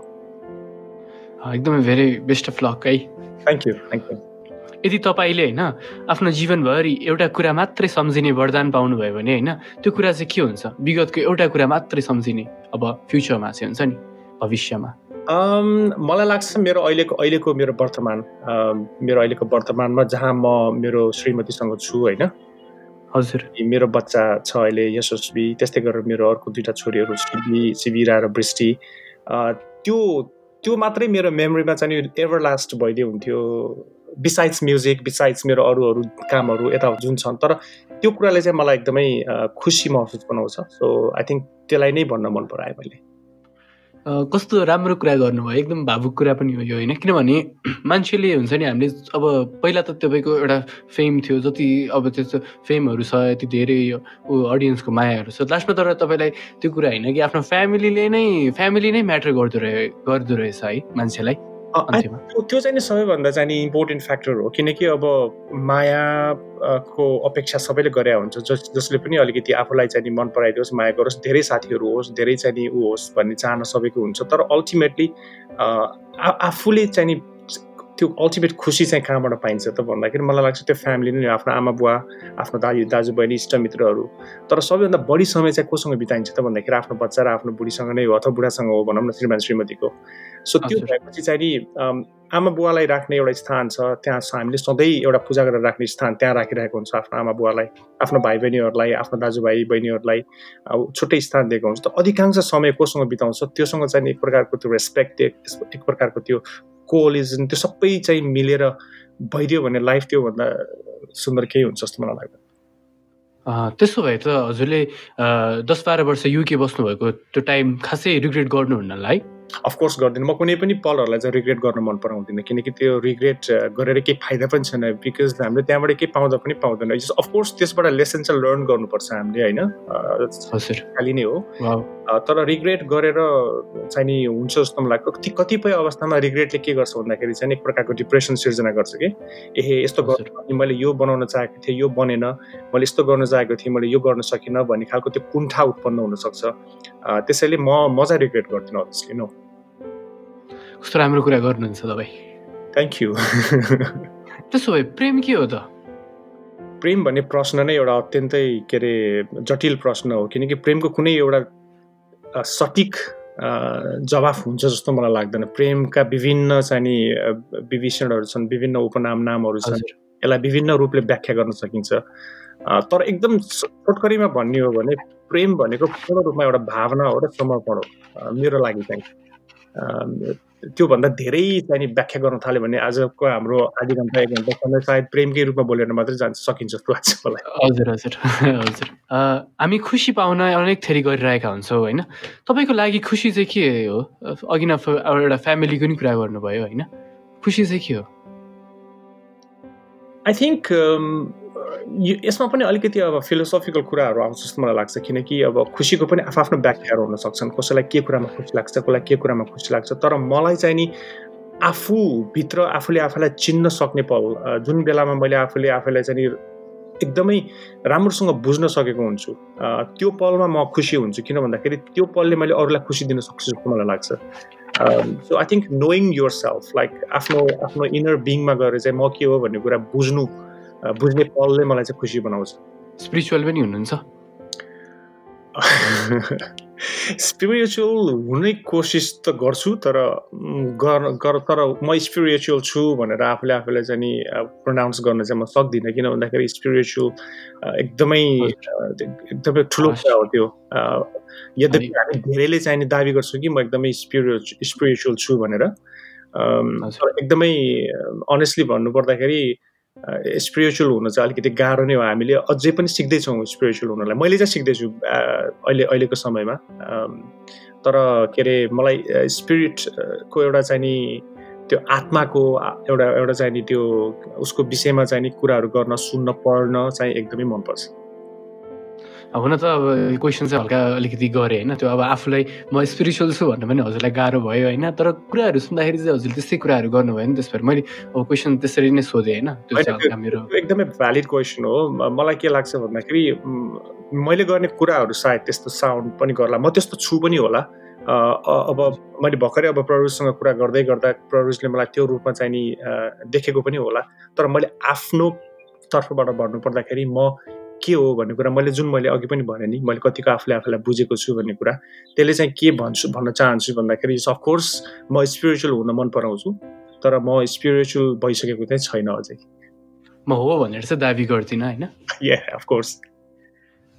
Speaker 1: एकदमै भेरी बेस्ट अफ लक है।
Speaker 2: थ्याङ्क यू थ्याङ्क यू
Speaker 1: यदि तपाईँले होइन आफ्नो जीवनभरि एउटा कुरा मात्रै सम्झिने वरदान पाउनुभयो भने होइन त्यो कुरा चाहिँ के हुन्छ? विगतको एउटा कुरा मात्रै सम्झिने अब फ्युचरमा चाहिँ हुन्छ नि भविष्यमा।
Speaker 2: मलाई लाग्छ मेरो अहिलेको अहिलेको मेरो वर्तमान मेरो अहिलेको वर्तमानमा जहाँ म मेरो श्रीमतीसँग छु होइन
Speaker 1: हजुर।
Speaker 2: मेरो बच्चा छ अहिले यशस्वी त्यस्तै गरेर मेरो अर्को दुइटा छोरीहरू सिबी सिबिरा र वृष्टि त्यो त्यो मात्रै मेरो मेमोरीमा चाहिँ एभर लास्ट भइदियो हुन्थ्यो। बिसाइड्स म्युजिक बिसाइड्स मेरो अरू अरू कामहरू यता जुन छन् तर त्यो कुराले चाहिँ मलाई एकदमै खुसी महसुस बनाउँछ। सो आई थिङ्क त्यसलाई नै भन्न मन परायो मैले।
Speaker 1: कस्तो राम्रो कुरा गर्नुभयो? एकदम भावुक कुरा पनि हो यो होइन? किनभने मान्छेले हुन्छ नि हामीले अब पहिला त तपाईँको एउटा फेम थियो जति अब त्यस्तो फेमहरू छ यति धेरै ऊ अडियन्सको मायाहरू छ। लास्टमा तर तपाईँलाई त्यो कुरा होइन कि आफ्नो फ्यामिलीले नै फ्यामिली नै म्याटर गर्दो रहे गर्दो रहेछ है मान्छेलाई।
Speaker 2: त्यो चाहिँ नि सबैभन्दा चाहिँ नि इम्पोर्टेन्ट फ्याक्टर हो। किनकि अब मायाको अपेक्षा सबैले गरे हुन्छ। जस जसले पनि अलिकति आफूलाई चाहिँ नि मन पराइदियोस् माया गरोस् धेरै साथीहरू होस् धेरै चाहिँ नि ऊ होस् भन्ने चाहना सबैको हुन्छ। तर अल्टिमेटली आफूले चाहिँ नि त्यो अल्टिमेट खुसी चाहिँ कहाँबाट पाइन्छ त भन्दाखेरि मलाई लाग्छ त्यो फ्यामिली नै आफ्नो आमा बुवा आफ्नो दाजु दाजुबहिनी इष्टमित्रहरू। तर सबैभन्दा बढी समय चाहिँ कोसँग बिताइन्छ त भन्दाखेरि आफ्नो बच्चा र आफ्नो बुढीसँग नै हो अथवा बुढासँग हो भनौँ न श्रीमान श्रीमतीको। सो त्यो भएपछि चाहिँ नि आमा बुवालाई राख्ने एउटा स्थान छ त्यहाँ हामीले सधैँ एउटा पूजा गरेर राख्ने स्थान त्यहाँ राखिरहेको हुन्छ आफ्नो आमा बुवालाई आफ्नो भाइ बहिनीहरूलाई आफ्नो दाजुभाइ बहिनीहरूलाई छुट्टै स्थान दिएको हुन्छ। त अधिकांश समय कोसँग बिताउँछ? त्योसँग चाहिँ एक प्रकारको त्यो रेस्पेक्ट एक प्रकारको त्यो कोलिजन त्यो सबै चाहिँ मिलेर भइदियो भने लाइफ त्योभन्दा सुन्दर केही हुन्छ जस्तो मलाई लाग्छ
Speaker 1: त्यसो भए त हजुरले दस बाह्र वर्ष युके बस्नुभएको त्यो टाइम खासै रिग्रेट गर्नुहुन्न है?
Speaker 2: अफकोर्स गर्दिनँ। म कुनै पनि पलहरूलाई चाहिँ रिग्रेट गर्न मन पराउँदिनँ किनकि त्यो रिग्रेट गरेर केही फाइदा पनि छैन बिकज हामीले त्यहाँबाट केही पाउँदा पनि पाउँदैन। अफकोर्स त्यसबाट लेसन चाहिँ लर्न गर्नुपर्छ हामीले होइन? खालि नै हो। तर रिग्रेट गरेर चाहिँ नि हुन्छ जस्तो मलाई लाग्छ कतिपय अवस्थामा रिग्रेटले के गर्छ भन्दाखेरि चाहिँ एक प्रकारको डिप्रेसन सिर्जना गर्छ कि ए यस्तो गर्नु मैले यो बनाउन चाहेको थिएँ यो बनेन मैले यस्तो गर्न चाहेको थिएँ मैले यो गर्न सकिनँ भन्ने खालको त्यो कुण्ठा उत्पन्न हुनसक्छ। त्यसैले म मजा रिग्रेट गर्दिनँ अभियसली नो
Speaker 1: कस्तो राम्रो कुरा गर्नुहुन्छ तपाईँ
Speaker 2: थ्याङ्क यू
Speaker 1: त्यसो भए प्रेम के हो त
Speaker 2: प्रेम भन्ने प्रश्न नै एउटा अत्यन्तै के अरे जटिल प्रश्न हो किनकि प्रेमको कुनै एउटा सठिक जवाफ हुन्छ जस्तो मलाई लाग्दैन प्रेमका विभिन्न चाहिँ विभीषणहरू छन् विभिन्न उपनाम नामहरू छन् यसलाई विभिन्न रूपले व्याख्या गर्न सकिन्छ तर एकदम छोटकरीमा भन्ने हो भने प्रेम भनेको पूर्ण रूपमा एउटा भावना हो र समर्पण हो मेरो लागि चाहिँ त्योभन्दा धेरै चाहिँ व्याख्या गर्न थाल्यो भने आजको हाम्रो आधी घन्टा एक घन्टा सायद प्रेमकै रूपमा बोलेर मात्रै जान्छ सकिन्छ जस्तो लाग्छ मलाई।
Speaker 1: हजुर हजुर हजुर। हामी खुसी पाउन अनेक थरी गरिरहेका हुन्छौँ होइन? तपाईँको लागि खुसी चाहिँ के हो? अघि न एउटा फ्यामिलीको नि कुरा गर्नुभयो होइन? खुसी चाहिँ के हो?
Speaker 2: आई थिङ्क यसमा पनि अलिकति अब फिलोसफिकल कुराहरू आउँछ जस्तो मलाई लाग्छ। किनकि अब खुसीको पनि आफ्नो व्याख्याहरू हुन सक्छन्। कसैलाई के कुरामा खुसी लाग्छ कसैलाई के कुरामा खुसी लाग्छ। तर मलाई चाहिँ नि आफूभित्र आफूले आफूलाई चिन्न सक्ने पल जुन बेलामा मैले आफूले आफूलाई चाहिँ एकदमै राम्रोसँग बुझ्न सकेको हुन्छु त्यो पलमा म खुसी हुन्छु। किन भन्दाखेरि त्यो पलले मैले अरूलाई खुसी दिन सक्छु जस्तो मलाई लाग्छ। So I think knowing yourself like आफ्नो आफ्नो इनर बिङमा गएर चाहिँ म के हो भन्ने कुरा बुझ्नु बुझ्ने पलले मलाई चाहिँ खुसी बनाउँछ।
Speaker 1: स्पिरिचुअल पनि हुनुहुन्छ?
Speaker 2: स्पिरिचुअल हुने कोसिस त गर्छु तर गर तर म स्पिरिचुअल छु भनेर आफूले आफूलाई चाहिँ नि प्रोनाउन्स गर्न चाहिँ म सक्दिनँ। किन भन्दाखेरि स्पिरिचुअल एकदमै एकदमै ठुलो कुरा हो त्यो। यद्यपि हामी धेरैले चाहिँ नि दावी गर्छौँ कि म एकदमै स्पिरिचु स्पिरिचुअल छु भनेर। एकदमै अनेस्टली भन्नुपर्दाखेरि स्पिरिचुअल हुन चाहिँ अलिकति गाह्रो नै हो हामीले। अझै पनि सिक्दैछौँ स्पिरिचुअल हुनलाई। मैले चाहिँ सिक्दैछु अहिले अहिलेको समयमा। तर के अरे मलाई स्पिरिटको एउटा चाहिँ नि त्यो आत्माको एउटा एउटा चाहिँ नि त्यो उसको विषयमा चाहिँ नि कुराहरू गर्न सुन्न पढ्न चाहिँ एकदमै मनपर्छ।
Speaker 1: हुन त अब क्वेसन चाहिँ हल्का अलिकति गरेँ होइन। त्यो अब आफूलाई म स्पिरिचुअल छु भन्नु पनि हजुरलाई गाह्रो भयो होइन। तर कुराहरू सुन्दाखेरि चाहिँ हजुरले त्यस्तै कुराहरू गर्नुभयो नि त्यस भएर मैले अब क्वेसन त्यसरी नै सोधेँ होइन। त्यो चाहिँ
Speaker 2: मेरो एकदमै भ्यालिड क्वेसन हो। मलाई के लाग्छ भन्दाखेरि मैले गर्ने कुराहरू सायद त्यस्तो साउन्ड पनि गर्ला। म त्यस्तो छु पनि होला। अब मैले भर्खरै अब प्ररुजसँग कुरा गर्दै गर्दा प्ररुजले मलाई त्यो रूपमा चाहिँ नि देखेको पनि होला। तर मैले आफ्नो तर्फबाट भन्नु पर्दाखेरि म के हो भन्ने कुरा मैले जुन मैले अघि पनि भने नि मैले कतिको आफूले आफूलाई बुझेको छु भन्ने कुरा त्यसले चाहिँ के भन्छु भन्न चाहन्छु भन्दाखेरि अफकोर्स म स्पिरिचुअल हुन मन पराउँछु तर म स्पिरिचुअल भइसकेको चाहिँ छैन अझै।
Speaker 1: म हो भनेर चाहिँ दाबी गर्दिनँ होइन?
Speaker 2: अफकोर्स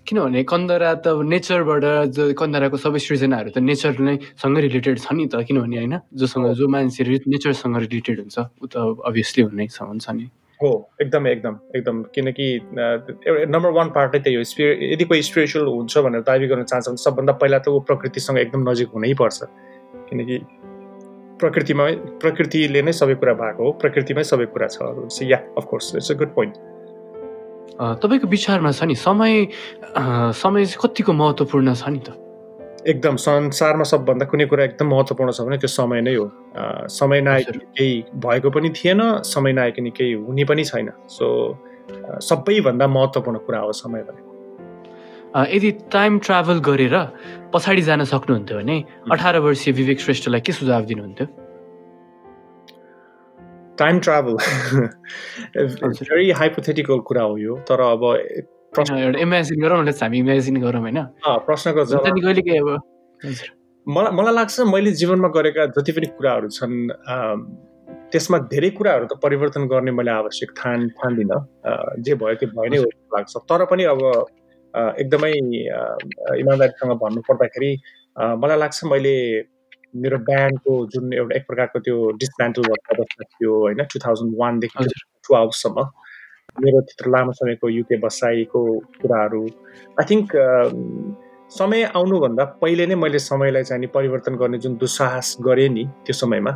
Speaker 1: किनभने कन्दरा त नेचरबाट जो कन्दराको सबै सृजनाहरू त नेचर नै सँग रिलेटेड छ नि त किनभने होइन? जोसँग जो मान्छे नेचरसँग रिलेटेड हुन्छ ऊ त अभियसली हुनै हुन्छ नि।
Speaker 2: हो एकदम एकदम एकदम। किनकि नम्बर वान पार्टै त्यही हो स्पिरि यदि कोही स्पिरिचुअल हुन्छ भनेर दाबी गर्न चाहन्छ भने सबभन्दा पहिला त ऊ प्रकृतिसँग एकदम नजिक हुनै पर्छ। किनकि प्रकृतिमा प्रकृतिले नै सबै कुरा भएको हो प्रकृतिमै सबै कुरा छ। Yeah of course it's a good point
Speaker 1: तपाईँको विचारमा छ नि समय समय चाहिँ कतिको महत्त्वपूर्ण छ नि त?
Speaker 2: एकदम संसारमा सबभन्दा कुनै कुरा एकदम महत्त्वपूर्ण छ भने त्यो समय नै हो। समय नआइकन केही भएको पनि थिएन समय नआइकन केही हुने पनि छैन। सो सबैभन्दा महत्त्वपूर्ण कुरा हो समय भनेको।
Speaker 1: यदि टाइम ट्राभल गरेर पछाडि जान सक्नुहुन्थ्यो भने अठार वर्षीय विवेक श्रेष्ठलाई के सुझाव दिनुहुन्थ्यो?
Speaker 2: टाइम ट्राभल भेरी हाइपोथेटिकल कुरा हो यो तर अब
Speaker 1: इमेजिन गरौँ हामी इमेजिन गरौँ होइन?
Speaker 2: प्रश्नको मलाई मलाई लाग्छ मैले जीवनमा गरेका जति पनि कुराहरू छन् त्यसमा धेरै कुराहरू त परिवर्तन गर्ने मैले आवश्यक ठान ठान्दिनँ जे भयो त्यो भयो नै लाग्छ। तर पनि अब एकदमै इमान्दारीसँग भन्नु पर्दाखेरि मलाई लाग्छ मैले मेरो ब्यान्डको जुन एउटा एक प्रकारको त्यो डिसमेन्टल अवस्था थियो होइन टु थाउजन्ड वानदेखि टुवेल्भसम्म मेरो त्यत्रो लामो समयको युके बसाइको कुराहरू। आई थिङ्क समय आउनुभन्दा पहिले नै मैले समयलाई चाहिँ परिवर्तन गर्ने जुन दुस्साहस गरेँ नि त्यो समयमा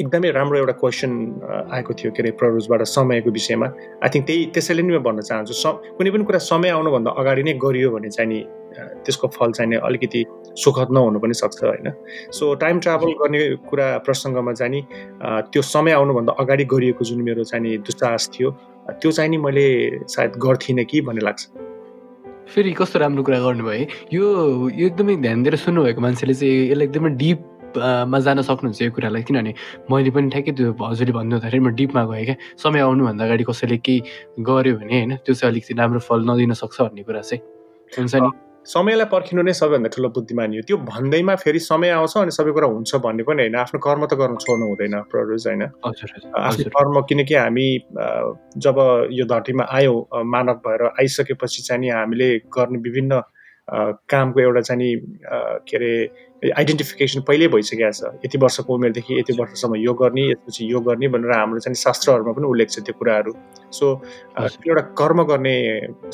Speaker 2: एकदमै राम्रो एउटा क्वेसन आएको थियो के अरे प्ररुजबाट समयको विषयमा। आई थिङ्क त्यही त्यसैले नै म भन्न चाहन्छु कुनै पनि कुरा समय आउनुभन्दा अगाडि नै गरियो भने चाहिँ नि त्यसको फल चाहिँ अलिकति सुखद नहुनु पनि सक्छ होइन। सो टाइम ट्राभल गर्ने कुरा प्रसङ्गमा चाहिँ नि त्यो समय आउनुभन्दा अगाडि गरिएको जुन मेरो चाहिँ नि दुस्साहस थियो त्यो चाहिँ नि मैले सायद गर्थिनँ कि भन्ने लाग्छ।
Speaker 1: फेरि कस्तो राम्रो कुरा गर्नुभयो यो एकदमै ध्यान दिएर सुन्नुभएको मान्छेले चाहिँ यसलाई एकदमै डिप मा जान सक्नुहुन्छ यो कुरालाई। किनभने मैले पनि ठ्याक्कै त्यो हजुरले भन्नु हुँदाखेरि म डिपमा गएँ क्या। समय आउनुभन्दा अगाडि कसैले केही गर्यो भने होइन त्यो चाहिँ अलिकति राम्रो फल नदिन सक्छ भन्ने कुरा चाहिँ। हुन्छ नि?
Speaker 2: समयलाई पर्खिनु नै सबैभन्दा ठुलो बुद्धिमानी हो। त्यो भन्दैमा फेरि समय आउँछ अनि सबै कुरा हुन्छ भन्ने पनि होइन। आफ्नो कर्म त गर्नु छोड्नु हुँदैन प्ररुज होइन? आफ्नो कर्म किनकि हामी जब यो धरतीमा आयौँ मानव भएर आइसकेपछि चाहिँ हामीले गर्ने विभिन्न कामको एउटा चाहिँ के अरे आइडेन्टिफिकेसन पहिल्यै भइसकेको छ। यति वर्षको उमेरदेखि यति वर्षसम्म यो गर्ने यसपछि यो गर्ने भनेर हाम्रो चाहिँ शास्त्रहरूमा पनि उल्लेख छ त्यो कुराहरू। सो एउटा कर्म गर्ने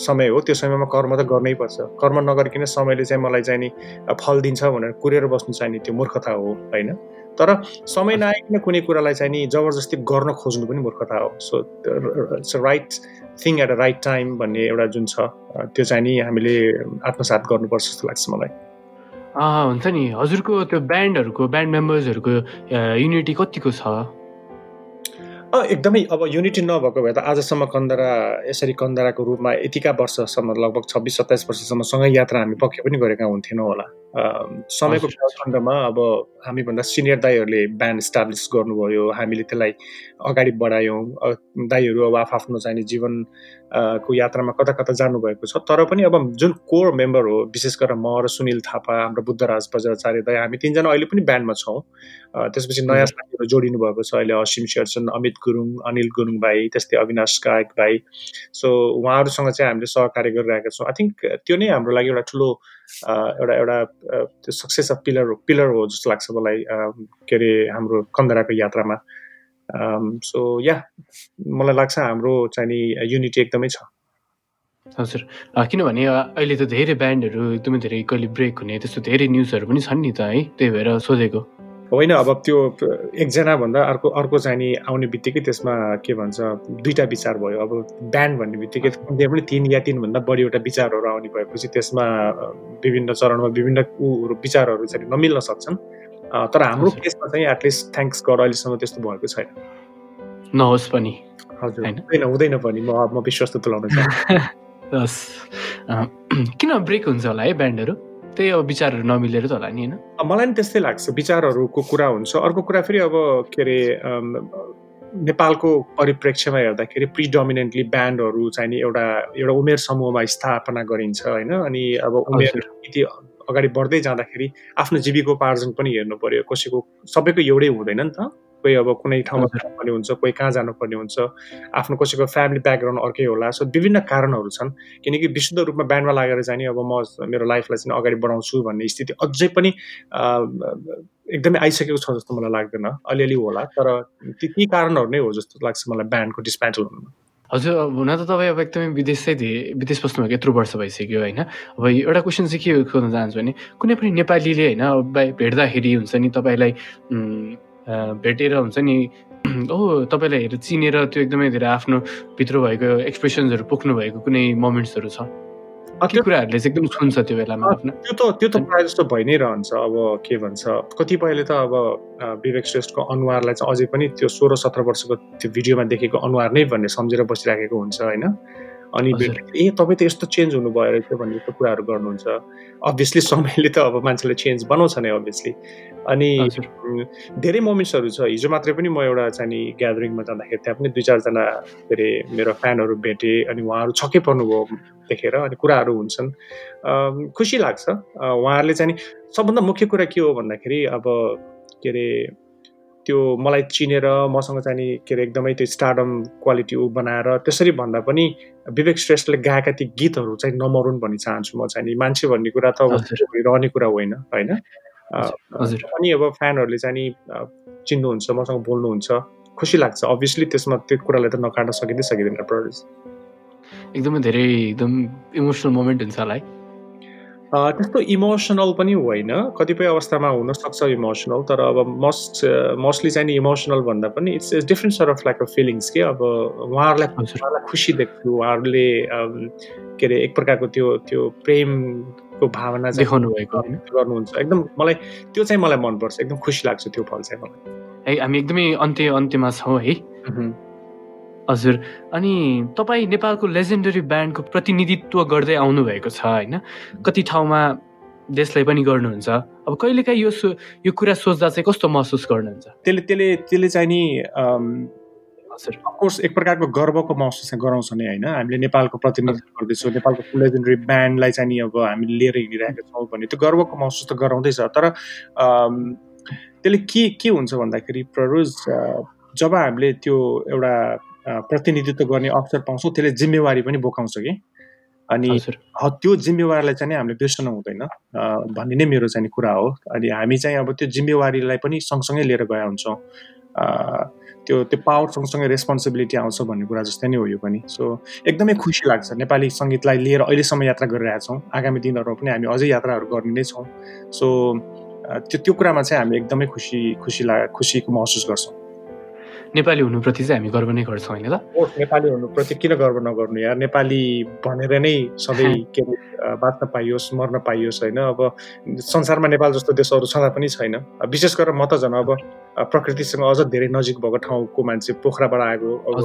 Speaker 2: समय हो। त्यो समयमा कर्म त गर्नै पर्छ। कर्म नगरिकन समयले चाहिँ मलाई चाहिँ नि फल दिन्छ भनेर कुरेर बस्नु चाहिँ नि त्यो मूर्खता हो होइन? तर समय नआइकन कुनै कुरालाई चाहिँ नि जबरजस्ती गर्न खोज्नु पनि मूर्खता हो। So it's right thing at a right time भन्ने एउटा जुन छ त्यो चाहिँ नि हामीले आत्मसात गर्नुपर्छ जस्तो लाग्छ मलाई।
Speaker 1: हुन्छ नि। हजुरको त्यो ब्यान्डहरूको ब्यान्ड मेम्बर्सहरूको युनिटी कतिको छ?
Speaker 2: एकदमै अब युनिटी नभएको भए त आजसम्म कन्दरा यसरी कन्दराको रूपमा यतिका वर्षसम्म लगभग छब्बिस सत्ताइस वर्षसम्म सँगै यात्रा हामी पक्कै पनि गरेका हुन्थेनौँ होला। समयको खण्डमा अब हामीभन्दा सिनियर दाईहरूले ब्यान्ड इस्टाब्लिस गर्नुभयो। हामीले त्यसलाई अगाडि बढायौँ। दाईहरू अब आफ्नो चाहिने जीवन को यात्रामा कता कता जानुभएको छ। तर पनि अब जुन कोर मेम्बर हो विशेष गरेर म र सुनिल थापा हाम्रो बुद्धराज बजाचार्य दाई हामी तिनजना अहिले पनि ब्यान्डमा छौँ। त्यसपछि नयाँ साथीहरू जोडिनु भएको छ। अहिले असिम शेरचन अमित गुरुङ अनिल गुरुङ भाइ त्यस्तै अविनाश कायक भाइ। सो उहाँहरूसँग चाहिँ हामीले सहकार्य गरिरहेका छौँ। आई थिङ्क त्यो नै हाम्रो लागि एउटा ठुलो एउटा एउटा त्यो सक्सेस अफ पिलर पिलर हो जस्तो लाग्छ मलाई के अरे हाम्रो कन्दराको यात्रामा। सो या मलाई लाग्छ हाम्रो चाहिँ नि युनिटी एकदमै छ।
Speaker 1: हजुर। किनभने अहिले त धेरै ब्यान्डहरू एकदमै धेरै कहिले ब्रेक हुने त्यस्तो धेरै न्युजहरू पनि छन् नि त है त्यही भएर सोधेको।
Speaker 2: होइन अब त्यो एकजना भन्दा अर्को अर्को चाहिँ नि आउने बित्तिकै त्यसमा के भन्छ दुईवटा विचार भयो। अब ब्यान्ड भन्ने बित्तिकै त्यहाँ पनि तिन या तिनभन्दा बढीवटा विचारहरू आउने भएपछि त्यसमा विभिन्न चरणमा विभिन्न ऊ विचारहरू चाहिँ नमिल्न सक्छन्। तर हाम्रो केसमा चाहिँ एटलिस्ट थ्याङ्क्स गर अहिलेसम्म त्यस्तो भएको छैन।
Speaker 1: नहोस् पनि।
Speaker 2: हजुर हुँदैन हुँदैन पनि। म म विश्वास त तुलाउन
Speaker 1: चाहन्छु। किन ब्रेक हुन्छ होला है ब्यान्डहरू? त्यही अब विचारहरू नमिलेर त होला नि होइन?
Speaker 2: मलाई नि त्यस्तै लाग्छ। विचारहरूको कुरा हुन्छ। अर्को कुरा फेरि अब के अरे नेपालको परिप्रेक्ष्यमा हेर्दाखेरि प्रिडोमिनेन्टली ब्यान्डहरू चाहिँ नि एउटा एउटा उमेर समूहमा स्थापना गरिन्छ होइन? अनि अब उमेर यति अगाडि बढ्दै जाँदाखेरि आफ्नो जीविकोपार्जन पनि हेर्नु पर्यो। कसैको सबैको एउटै हुँदैन नि त। कोही अब कुनै ठाउँमा जानुपर्ने हुन्छ कोही कहाँ जानुपर्ने हुन्छ आफ्नो कसैको फ्यामिली ब्याकग्राउन्ड अर्कै होला। सो विभिन्न कारणहरू छन् किनकि विशुद्ध रूपमा ब्यान्डमा लागेर चाहिँ नि अब म मेरो लाइफलाई चाहिँ अगाडि बढाउँछु भन्ने स्थिति अझै पनि एकदमै आइसकेको छ जस्तो मलाई लाग्दैन। अलिअलि होला तर ती कारणहरू नै हो जस्तो लाग्छ मलाई ब्यान्डको डिस्प्यान्टल हुनुमा
Speaker 1: हजुर हुन त तपाईँ अब एकदमै विदेशै थिए विदेश बस्नुभएको यत्रो वर्ष भइसक्यो होइन। अब एउटा क्वेसन चाहिँ के सोध्न चाहन्छु भने कुनै पनि नेपालीले होइन भेट्दाखेरि हुन्छ नि तपाईँलाई भेटेर हुन्छ नि। ओ तपाईँलाई हेरेर चिनेर त्यो एकदमै धेरै आफ्नो भित्र भएको एक्सप्रेसन्सहरू पोख्नु भएको कुनै मोमेन्ट्सहरू छ? कति कुराहरूले चाहिँ एकदम छुन्छ त्यो बेलामा
Speaker 2: आफ्नो? त्यो त त्यो त प्रायः जस्तो भइ नै रहन्छ अब के भन्छ कतिपयले त अब विवेक श्रेष्ठको अनुहारलाई चाहिँ अझै पनि त्यो सोह्र सत्र वर्षको त्यो भिडियोमा देखेको अनुहार नै भन्ने सम्झेर बसिराखेको हुन्छ होइन? अनि ए तपाईँ त यस्तो चेन्ज हुनुभयो रहेछ भन्ने यस्तो कुराहरू गर्नुहुन्छ। अभियसली समयले त अब मान्छेलाई चेन्ज बनाउँछ नै अभियसली अनि धेरै मोमेन्ट्सहरू छ। हिजो मात्रै पनि म एउटा चाहिँ ग्यादरिङमा जाँदाखेरि त्यहाँ पनि दुई चारजना के अरे मेरो फ्यानहरू भेटेँ अनि उहाँहरू छक्कै पर्नुभयो देखेर अनि कुराहरू हुन्छन्। खुसी लाग्छ। उहाँहरूले चाहिँ सबभन्दा मुख्य कुरा के हो भन्दाखेरि अब के अरे त्यो मलाई चिनेर मसँग चाहिँ के अरे एकदमै त्यो स्टार्डम क्वालिटी ऊ बनाएर त्यसरी भन्दा पनि विवेक श्रेष्ठले गाएका ती गीतहरू चाहिँ नमरुन् भन्ने चाहन्छु म चाहिँ नि। मान्छे भन्ने कुरा त रहने कुरा होइन होइन? अनि अब फ्यानहरूले चाहिँ नि चिन्नुहुन्छ मसँग बोल्नुहुन्छ खुसी लाग्छ। अभियसली त्यसमा त्यो कुरालाई त नकाट्न सकिँदै सकिँदैन प्रड्युस
Speaker 1: एकदमै धेरै एकदम इमोसनल मोमेन्ट हुन्छ होला है।
Speaker 2: त्यस्तो इमोसनल पनि होइन। कतिपय अवस्थामा हुनसक्छ इमोसनल तर अब मोस्ट मोस्टली चाहिँ नि इमोसनल भन्दा पनि it's it's different sort of like a feelings के। अब उहाँहरूलाई उहाँहरूलाई खुसी देख्छु उहाँहरूले के अरे एक प्रकारको त्यो त्यो प्रेमको भावना
Speaker 1: देखाउनु भएको
Speaker 2: गर्नुहुन्छ। एकदम मलाई त्यो चाहिँ मलाई मनपर्छ। एकदम खुसी लाग्छ त्यो फल चाहिँ मलाई।
Speaker 1: है हामी एकदमै अन्त्य अन्त्यमा छौँ है। हजुर अनि तपाईँ नेपालको लेजेन्डरी ब्यान्डको प्रतिनिधित्व गर्दै आउनुभएको छ होइन? कति ठाउँमा देशलाई पनि गर्नुहुन्छ। अब कहिलेकाहीँ यो यो कुरा सोच्दा चाहिँ कस्तो महसुस गर्नुहुन्छ?
Speaker 2: त्यसले त्यसले त्यसले चाहिँ नि हजुर। अफकोर्स एक प्रकारको गर्वको महसुस चाहिँ गराउँछ नि होइन? हामीले नेपालको प्रतिनिधित्व गर्दैछौँ नेपालको लेजेन्डरी ब्यान्डलाई चाहिँ नि अब हामीले लिएर हिँडिरहेका छौँ भने त्यो गर्वको महसुस त गराउँदैछ तर त्यसले के के हुन्छ भन्दाखेरि प्ररोज जब हामीले त्यो एउटा प्रतिनिधित्व गर्ने अवसर पाउँछौँ त्यसले जिम्मेवारी पनि बोकाउँछ कि। अनि त्यो जिम्मेवारीलाई चाहिँ हामीले बिर्सनु हुँदैन। भन्ने नै मेरो चाहिँ कुरा हो। अनि हामी चाहिँ अब त्यो जिम्मेवारीलाई पनि सँगसँगै लिएर गएका हुन्छौँ। त्यो त्यो पावर सँगसँगै रेस्पोन्सिबिलिटी आउँछ भन्ने कुरा जस्तै नै हो यो पनि। सो एकदमै खुसी लाग्छ। नेपाली सङ्गीतलाई लिएर अहिलेसम्म यात्रा गरिरहेछौँ आगामी दिनहरूमा पनि हामी अझै यात्राहरू गर्ने नै छौँ। सो त्यो त्यो कुरामा चाहिँ हामी एकदमै खुसी खुसी ला खुसीको महसुस गर्छौँ।
Speaker 1: नेपाली हुनुप्रति चाहिँ हामी गर्व नै गर्छौँ होइन
Speaker 2: त? नेपाली हुनुप्रति किन गर्व नगर्नु यार? नेपाली भनेर नै सधैँ के बाँच्न पाइयोस् मर्न पाइयोस् होइन? अब संसारमा नेपाल जस्तो देशहरू छँदा पनि छैन। विशेष गरेर म त झन् अब प्रकृतिसँग अझ धेरै नजिक भएको ठाउँको मान्छे पोखराबाट आएको अब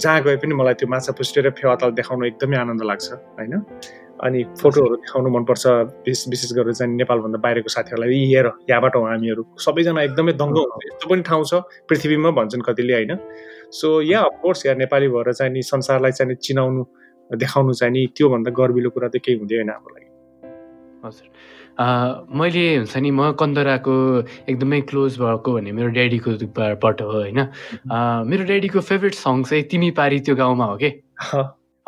Speaker 2: जहाँ गए पनि मलाई त्यो माछा पुस्टेर फेवाताल देखाउनु एकदमै आनन्द लाग्छ होइन? अनि फोटोहरू देखाउनु मनपर्छ विशेष गरेर चाहिँ नेपालभन्दा बाहिरको साथीहरूलाई। हेर यहाँबाट हो हामीहरू। सबैजना एकदमै दङ्ग हुन्छ। यस्तो पनि ठाउँ छ पृथ्वीमा भन्छन् कतिले होइन? So yeah of course yeah Nepali भएर चाहिँ नि संसारलाई चाहिँ चिनाउनु देखाउनु चाहिँ नि त्योभन्दा गर्विलो कुरा त केही हुँदै होइन हाम्रो लागि।
Speaker 1: हजुर। मैले हुन्छ नि म कन्दराको एकदमै क्लोज भएको भने मेरो ड्याडीको बाट हो होइन? मेरो ड्याडीको फेभरेट सङ चाहिँ तिमी पारी त्यो गाउँमा हो कि?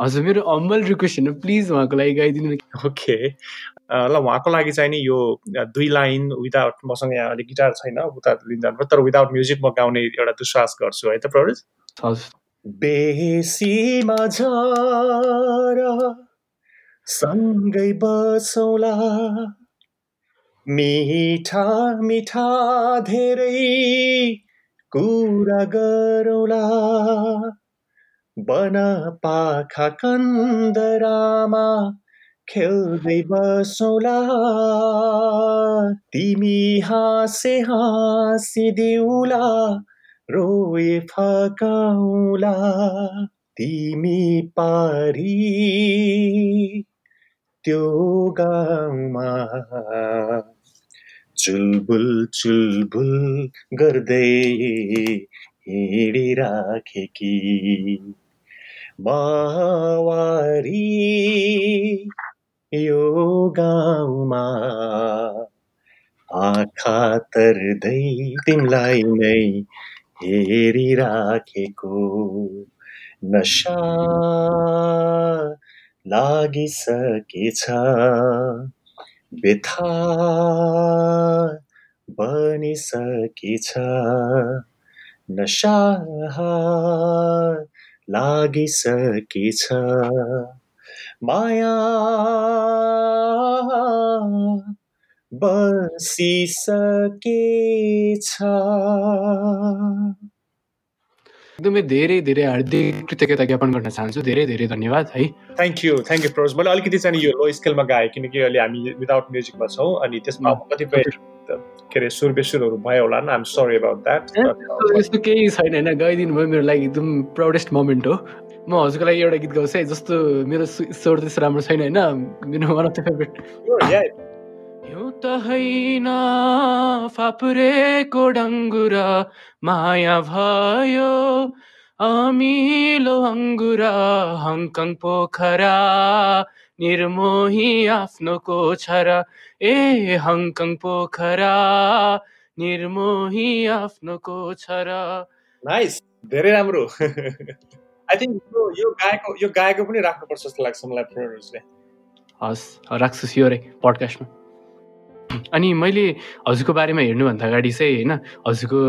Speaker 1: हजुर मेरो हम्बल रिक्वेस्ट होइन प्लिज उहाँको लागि गाइदिनु
Speaker 2: ओके ल उहाँको लागि चाहिँ नि यो दुई लाइन विदाउट मसँग यहाँ अलिक गिटार छैन उता लिन जानु तर विदाउट म्युजिक म गाउने एउटा दुश्वास गर्छु है त प्रवेश बेसी सँगै बसौला। मिठा मिठा धेरै कुरा गरौला। बन पाखा कन्दरामा खेल्दै बसौला तिमी हाँसे हाँसिदिउला रोए फकाउला तिमी पारी त्यो गाउँमा चुलबुल चुलबुल गर्दै हिँडिराखेकी बावारी यो गाउँमा आँखा तर्दै तिमीलाई नै हेरिराखेको नसा लागिसकेछ बेथा बनिसकेछ नसा लागिसकेछ माया बसिसकेछ
Speaker 1: एकदमै धेरै धेरै हार्दिक कृतज्ञता ज्ञापन गर्न चाहन्छु। धेरै धेरै धन्यवाद है।
Speaker 2: Thank you thank you Proj मैले अलिकति चाहिँ यो लो स्केलमा गाएँ किनकि अहिले हामी विदाउट म्युजिकमा छौँ अनि त्यसमा कतिपय के अरे सुर बेसुरहरू भयो होला आइम सरी अबाउट द्याट
Speaker 1: यस्तो केही छैन होइन? गाइदिनु भयो मेरो लागि एकदम प्राउडेस्ट मोमेन्ट हो। म हजुरको लागि एउटा गीत गाउँछु है जस्तो मेरो स्वर त्यस्तो राम्रो छैन होइन? मेरो वान अफ द फेभरेट यो त होइन फापुरेको डङ्गुरा माया भयो अमिलो अङ्गुरा हङकङ पोखरा निर्मोही आफ्नो कोछरा ए हङकङ पोखरा निर्मोही आफ्नो कोछरा
Speaker 2: नाइस धेरै राम्रो. आई थिङ्क यो यो गाएको यो गाएको पनि राख्नुपर्छ जस्तो लाग्छ मलाई
Speaker 1: हस् राख्छु स्योरै पडकास्टमा। अनि मैले हजुरको बारेमा हेर्नुभन्दा अगाडि चाहिँ होइन हजुरको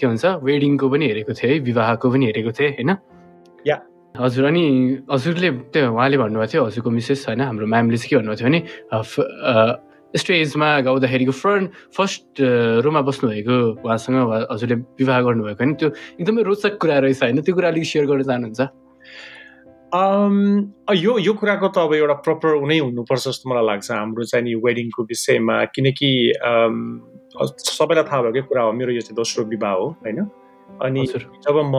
Speaker 1: के भन्छ वेडिङको पनि हेरेको थिएँ है विवाहको पनि हेरेको थिएँ होइन?
Speaker 2: या।
Speaker 1: हजुर अनि हजुरले त्यो उहाँले भन्नुभएको थियो हजुरको मिसेस होइन हाम्रो म्यामले चाहिँ के भन्नुभएको थियो भने स्टेजमा गाउँदाखेरिको फ्रन्ट फर्स्ट रोमा बस्नुभएको उहाँसँग हजुरले विवाह गर्नुभएको होइन त्यो एकदमै रोचक कुरा रहेछ होइन त्यो कुरा अलिक सेयर गर्न चाहनुहुन्छ?
Speaker 2: यो यो कुराको त अब एउटा प्रपर हुनै हुनुपर्छ जस्तो मलाई लाग्छ हाम्रो चाहिँ नि वेडिङको विषयमा किनकि सबैलाई थाहा भएको कुरा हो मेरो यो चाहिँ दोस्रो विवाह हो होइन? अनि जब म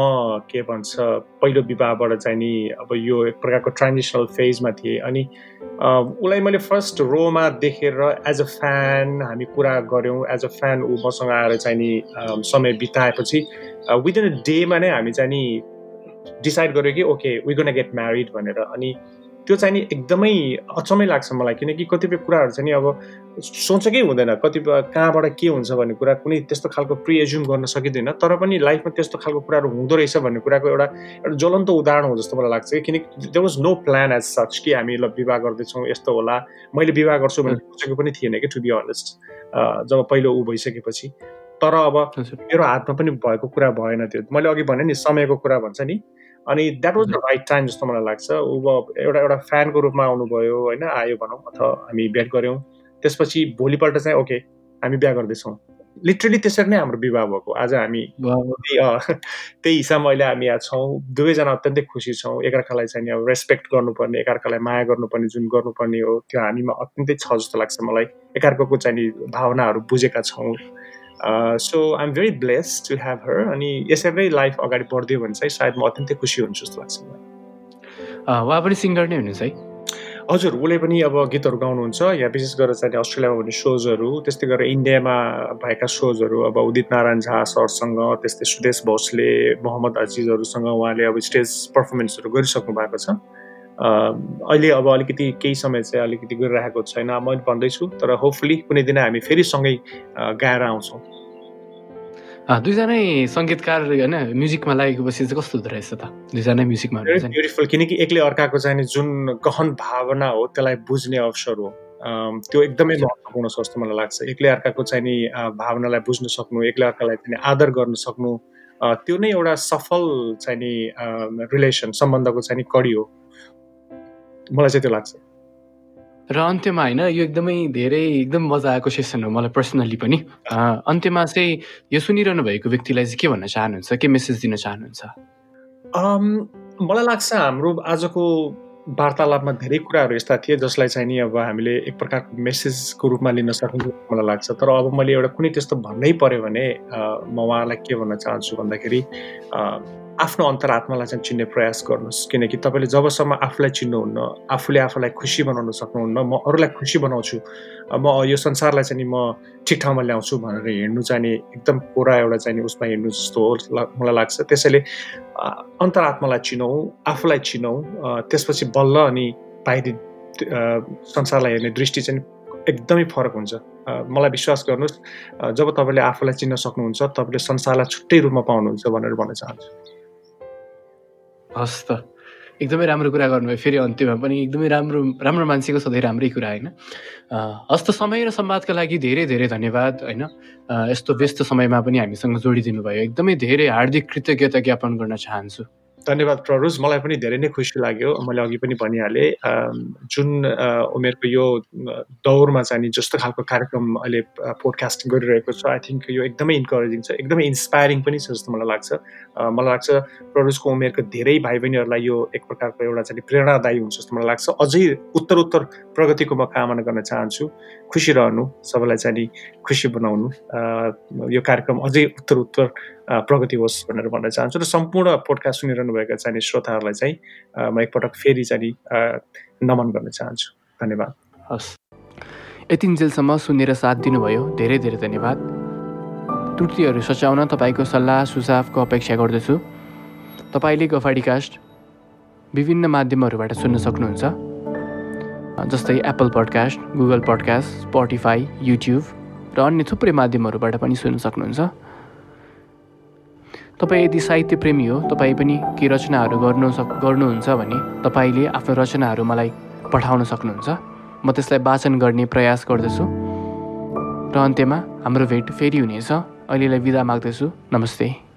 Speaker 2: के भन्छ पहिलो विवाहबाट चाहिँ नि अब यो एक प्रकारको ट्रान्जिसनल फेजमा थिएँ अनि उसलाई मैले फर्स्ट रोमा देखेर एज अ फ्यान हामी कुरा गऱ्यौँ। एज अ फ्यान ऊ मसँग आएर चाहिँ नि समय बिताएपछि विदिन अ डेमा नै हामी चाहिँ नि डिसाइड गर्यो कि okay we gonna get married भनेर। अनि त्यो चाहिँ नि एकदमै अचम्मै लाग्छ मलाई किनकि कतिपय कुराहरू चाहिँ नि अब सोचेकै हुँदैन। कतिपय कहाँबाट के हुन्छ भन्ने कुरा कुनै त्यस्तो खालको प्रि एज्युम गर्न सकिँदैन तर पनि लाइफमा त्यस्तो खालको कुराहरू हुँदो रहेछ भन्ने कुराको एउटा एउटा ज्वलन्त उदाहरण हो जस्तो मलाई लाग्छ कि किनकि there was no plan as such कि हामी ल विवाह गर्दैछौँ यस्तो होला मैले विवाह गर्छु भनेर सोचेको पनि थिएन कि टु बी अनेस्ट जब पहिलो ऊ भइसकेपछि। तर अब मेरो हातमा पनि भएको कुरा भएन त्यो। मैले अघि भने नि समयको कुरा भन्छ नि अनि that was the right time जस्तो मलाई लाग्छ। ऊ एउटा एउटा फ्यानको रूपमा आउनुभयो होइन? आयो भनौँ अथवा हामी भेट गऱ्यौँ। त्यसपछि भोलिपल्ट चाहिँ ओके हामी बिहा गर्दैछौँ। लिटरली त्यसरी नै हाम्रो विवाह भएको। आज हामी त्यही हिसाबमा अहिले हामी यहाँ छौँ। दुवैजना अत्यन्तै खुसी छौँ। एकअर्कालाई चाहिँ अब रेस्पेक्ट गर्नुपर्ने एकअर्कालाई माया गर्नुपर्ने जुन गर्नुपर्ने हो त्यो हामीमा अत्यन्तै छ जस्तो लाग्छ मलाई। एकअर्काको चाहिँ भावनाहरू बुझेका छौँ। So I am very bless to have her अनि यसरी लाइफ अगाडि बढिदियो भने चाहिँ सायद म अत्यन्तै खुसी हुन्छु जस्तो लाग्छ
Speaker 1: मलाई। उहाँ पनि सिङ्गर नै हुनुहुन्छ है?
Speaker 2: हजुर उसले पनि अब गीतहरू गाउनुहुन्छ। यहाँ विशेष गरेर चाहिँ अस्ट्रेलियामा हुने सोजहरू त्यस्तै गरेर इन्डियामा भएका सोजहरू अब उदित नारायण झा सरसँग त्यस्तै सुदेश भोसले मोहम्मद अजिजहरूसँग उहाँले अब स्टेज पर्फर्मेन्सहरू गरिसक्नु भएको छ। अहिले अब अलिकति केही समय चाहिँ अलिकति गरिरहेको छैन मैले भन्दैछु तर होपफुली कुनै दिन हामी फेरि सँगै गाएर आउँछौँ।
Speaker 1: दुईजनै सङ्गीतकार होइन म्युजिकमा लागेको पछि चाहिँ कस्तो हुँदो रहेछ त? दुईजनै म्युजिकमा
Speaker 2: ब्युटिफुल किनकि एक्लै अर्काको चाहिँ जुन गहन भावना हो त्यसलाई बुझ्ने अवसर हो। त्यो एकदमै महत्त्वपूर्ण छ जस्तो मलाई लाग्छ। एक्लै अर्काको चाहिँ नि भावनालाई बुझ्न सक्नु एक्लै अर्कालाई चाहिँ आदर गर्न सक्नु त्यो नै एउटा सफल चाहिँ नि रिलेसन सम्बन्धको चाहिँ नि कडी हो। मलाई चाहिँ त्यो लाग्छ।
Speaker 1: र अन्त्यमा होइन यो एकदमै धेरै एकदम मजा आएको सेसन हो मलाई पर्सनल्ली पनि। अन्त्यमा चाहिँ यो सुनिरहनु भएको व्यक्तिलाई चाहिँ के भन्न चाहनुहुन्छ के मेसेज दिन चाहनुहुन्छ?
Speaker 2: मलाई लाग्छ हाम्रो आजको वार्तालापमा धेरै कुराहरू यस्ता थिए जसलाई चाहिँ नि अब हामीले एक प्रकारको मेसेजको रूपमा लिन सकिन्छ मलाई लाग्छ। तर अब मैले एउटा कुनै त्यस्तो भन्नै पऱ्यो भने म उहाँलाई के भन्न चाहन्छु भन्दाखेरि आफ्नो अन्तरात्मालाई चाहिँ चिन्ने प्रयास गर्नुहोस्। किनकि तपाईँले जबसम्म आफूलाई चिन्नुहुन्न आफूले आफूलाई खुसी बनाउन सक्नुहुन्न म अरूलाई खुसी बनाउँछु म यो संसारलाई चाहिँ म ठिक ठाउँमा ल्याउँछु भनेर हिँड्नु चाहिँ नि एकदम पुरा एउटा चाहिँ उसमा हिँड्नु जस्तो मलाई लाग्छ। त्यसैले अन्तरात्मालाई चिनौँ आफूलाई चिनौँ त्यसपछि बल्ल अनि बाहिरी संसारलाई हेर्ने दृष्टि चाहिँ एकदमै फरक हुन्छ। मलाई विश्वास गर्नुहोस् जब तपाईँले आफूलाई चिन्न सक्नुहुन्छ तपाईँले संसारलाई छुट्टै रूपमा पाउनुहुन्छ भनेर भन्न चाहन्छु।
Speaker 1: हस् त एकदमै राम्रो कुरा गर्नुभयो फेरि अन्त्यमा पनि एकदमै राम्रो राम्रो मान्छेको सधैँ राम्रै कुरा होइन? हस् त समय र संवादका लागि धेरै धेरै धन्यवाद होइन? यस्तो व्यस्त समयमा पनि हामीसँग जोडिदिनु भयो एकदमै धेरै हार्दिक कृतज्ञता ज्ञापन गर्न चाहन्छु।
Speaker 2: धन्यवाद प्ररुज मलाई पनि धेरै नै खुसी लाग्यो। मैले अघि पनि भनिहालेँ जुन उमेरको यो दौरमा चाहिँ जस्तो खालको कार्यक्रम अहिले पोडकास्टिङ गरिरहेको छ आई थिङ्क यो एकदमै इन्करेजिङ छ एकदमै इन्सपायरिङ पनि छ जस्तो मलाई लाग्छ। मलाई लाग्छ प्ररुजको उमेरको धेरै भाइ बहिनीहरूलाई यो एक प्रकारको एउटा चाहिँ प्रेरणादायी हुन्छ जस्तो मलाई लाग्छ। अझै उत्तर उत्तर प्रगतिको म कामना गर्न चाहन्छु। खुसी रहनु सबैलाई चाहिँ खुसी बनाउनु। यो कार्यक्रम अझै उत्तर उत्तर प्रगति होस् भनेर भन्न चाहन्छु र सम्पूर्ण पोडकास्ट सुनिरहनुभएका चाहिँ श्रोताहरूलाई चाहिँ म एकपटक फेरि चाहिँ नमन गर्न चाहन्छु। धन्यवाद।
Speaker 1: हस्। यतिन्जेलसम्म सुनेर साथ दिनुभयो। धेरै धेरै धन्यवाद। त्रुटिहरू सच्याउन तपाईँको सल्लाह सुझावको अपेक्षा गर्दछु। तपाईँले गफाडीकास्ट विभिन्न माध्यमहरूबाट सुन्न सक्नुहुन्छ। जस्तै Apple podcast Google podcast Spotify YouTube र अन्य थुप्रै माध्यमहरूबाट पनि सुन्न सक्नुहुन्छ। तपाईँ यदि साहित्य प्रेमी हो तपाईँ पनि केही रचनाहरू गर्नु सक गर्नुहुन्छ भने तपाईँले आफ्नो रचनाहरू मलाई पठाउन सक्नुहुन्छ। म त्यसलाई वाचन गर्ने प्रयास गर्दछु। र अन्त्यमा हाम्रो भेट फेरि हुनेछ। अहिलेलाई विदा माग्दछु। नमस्ते।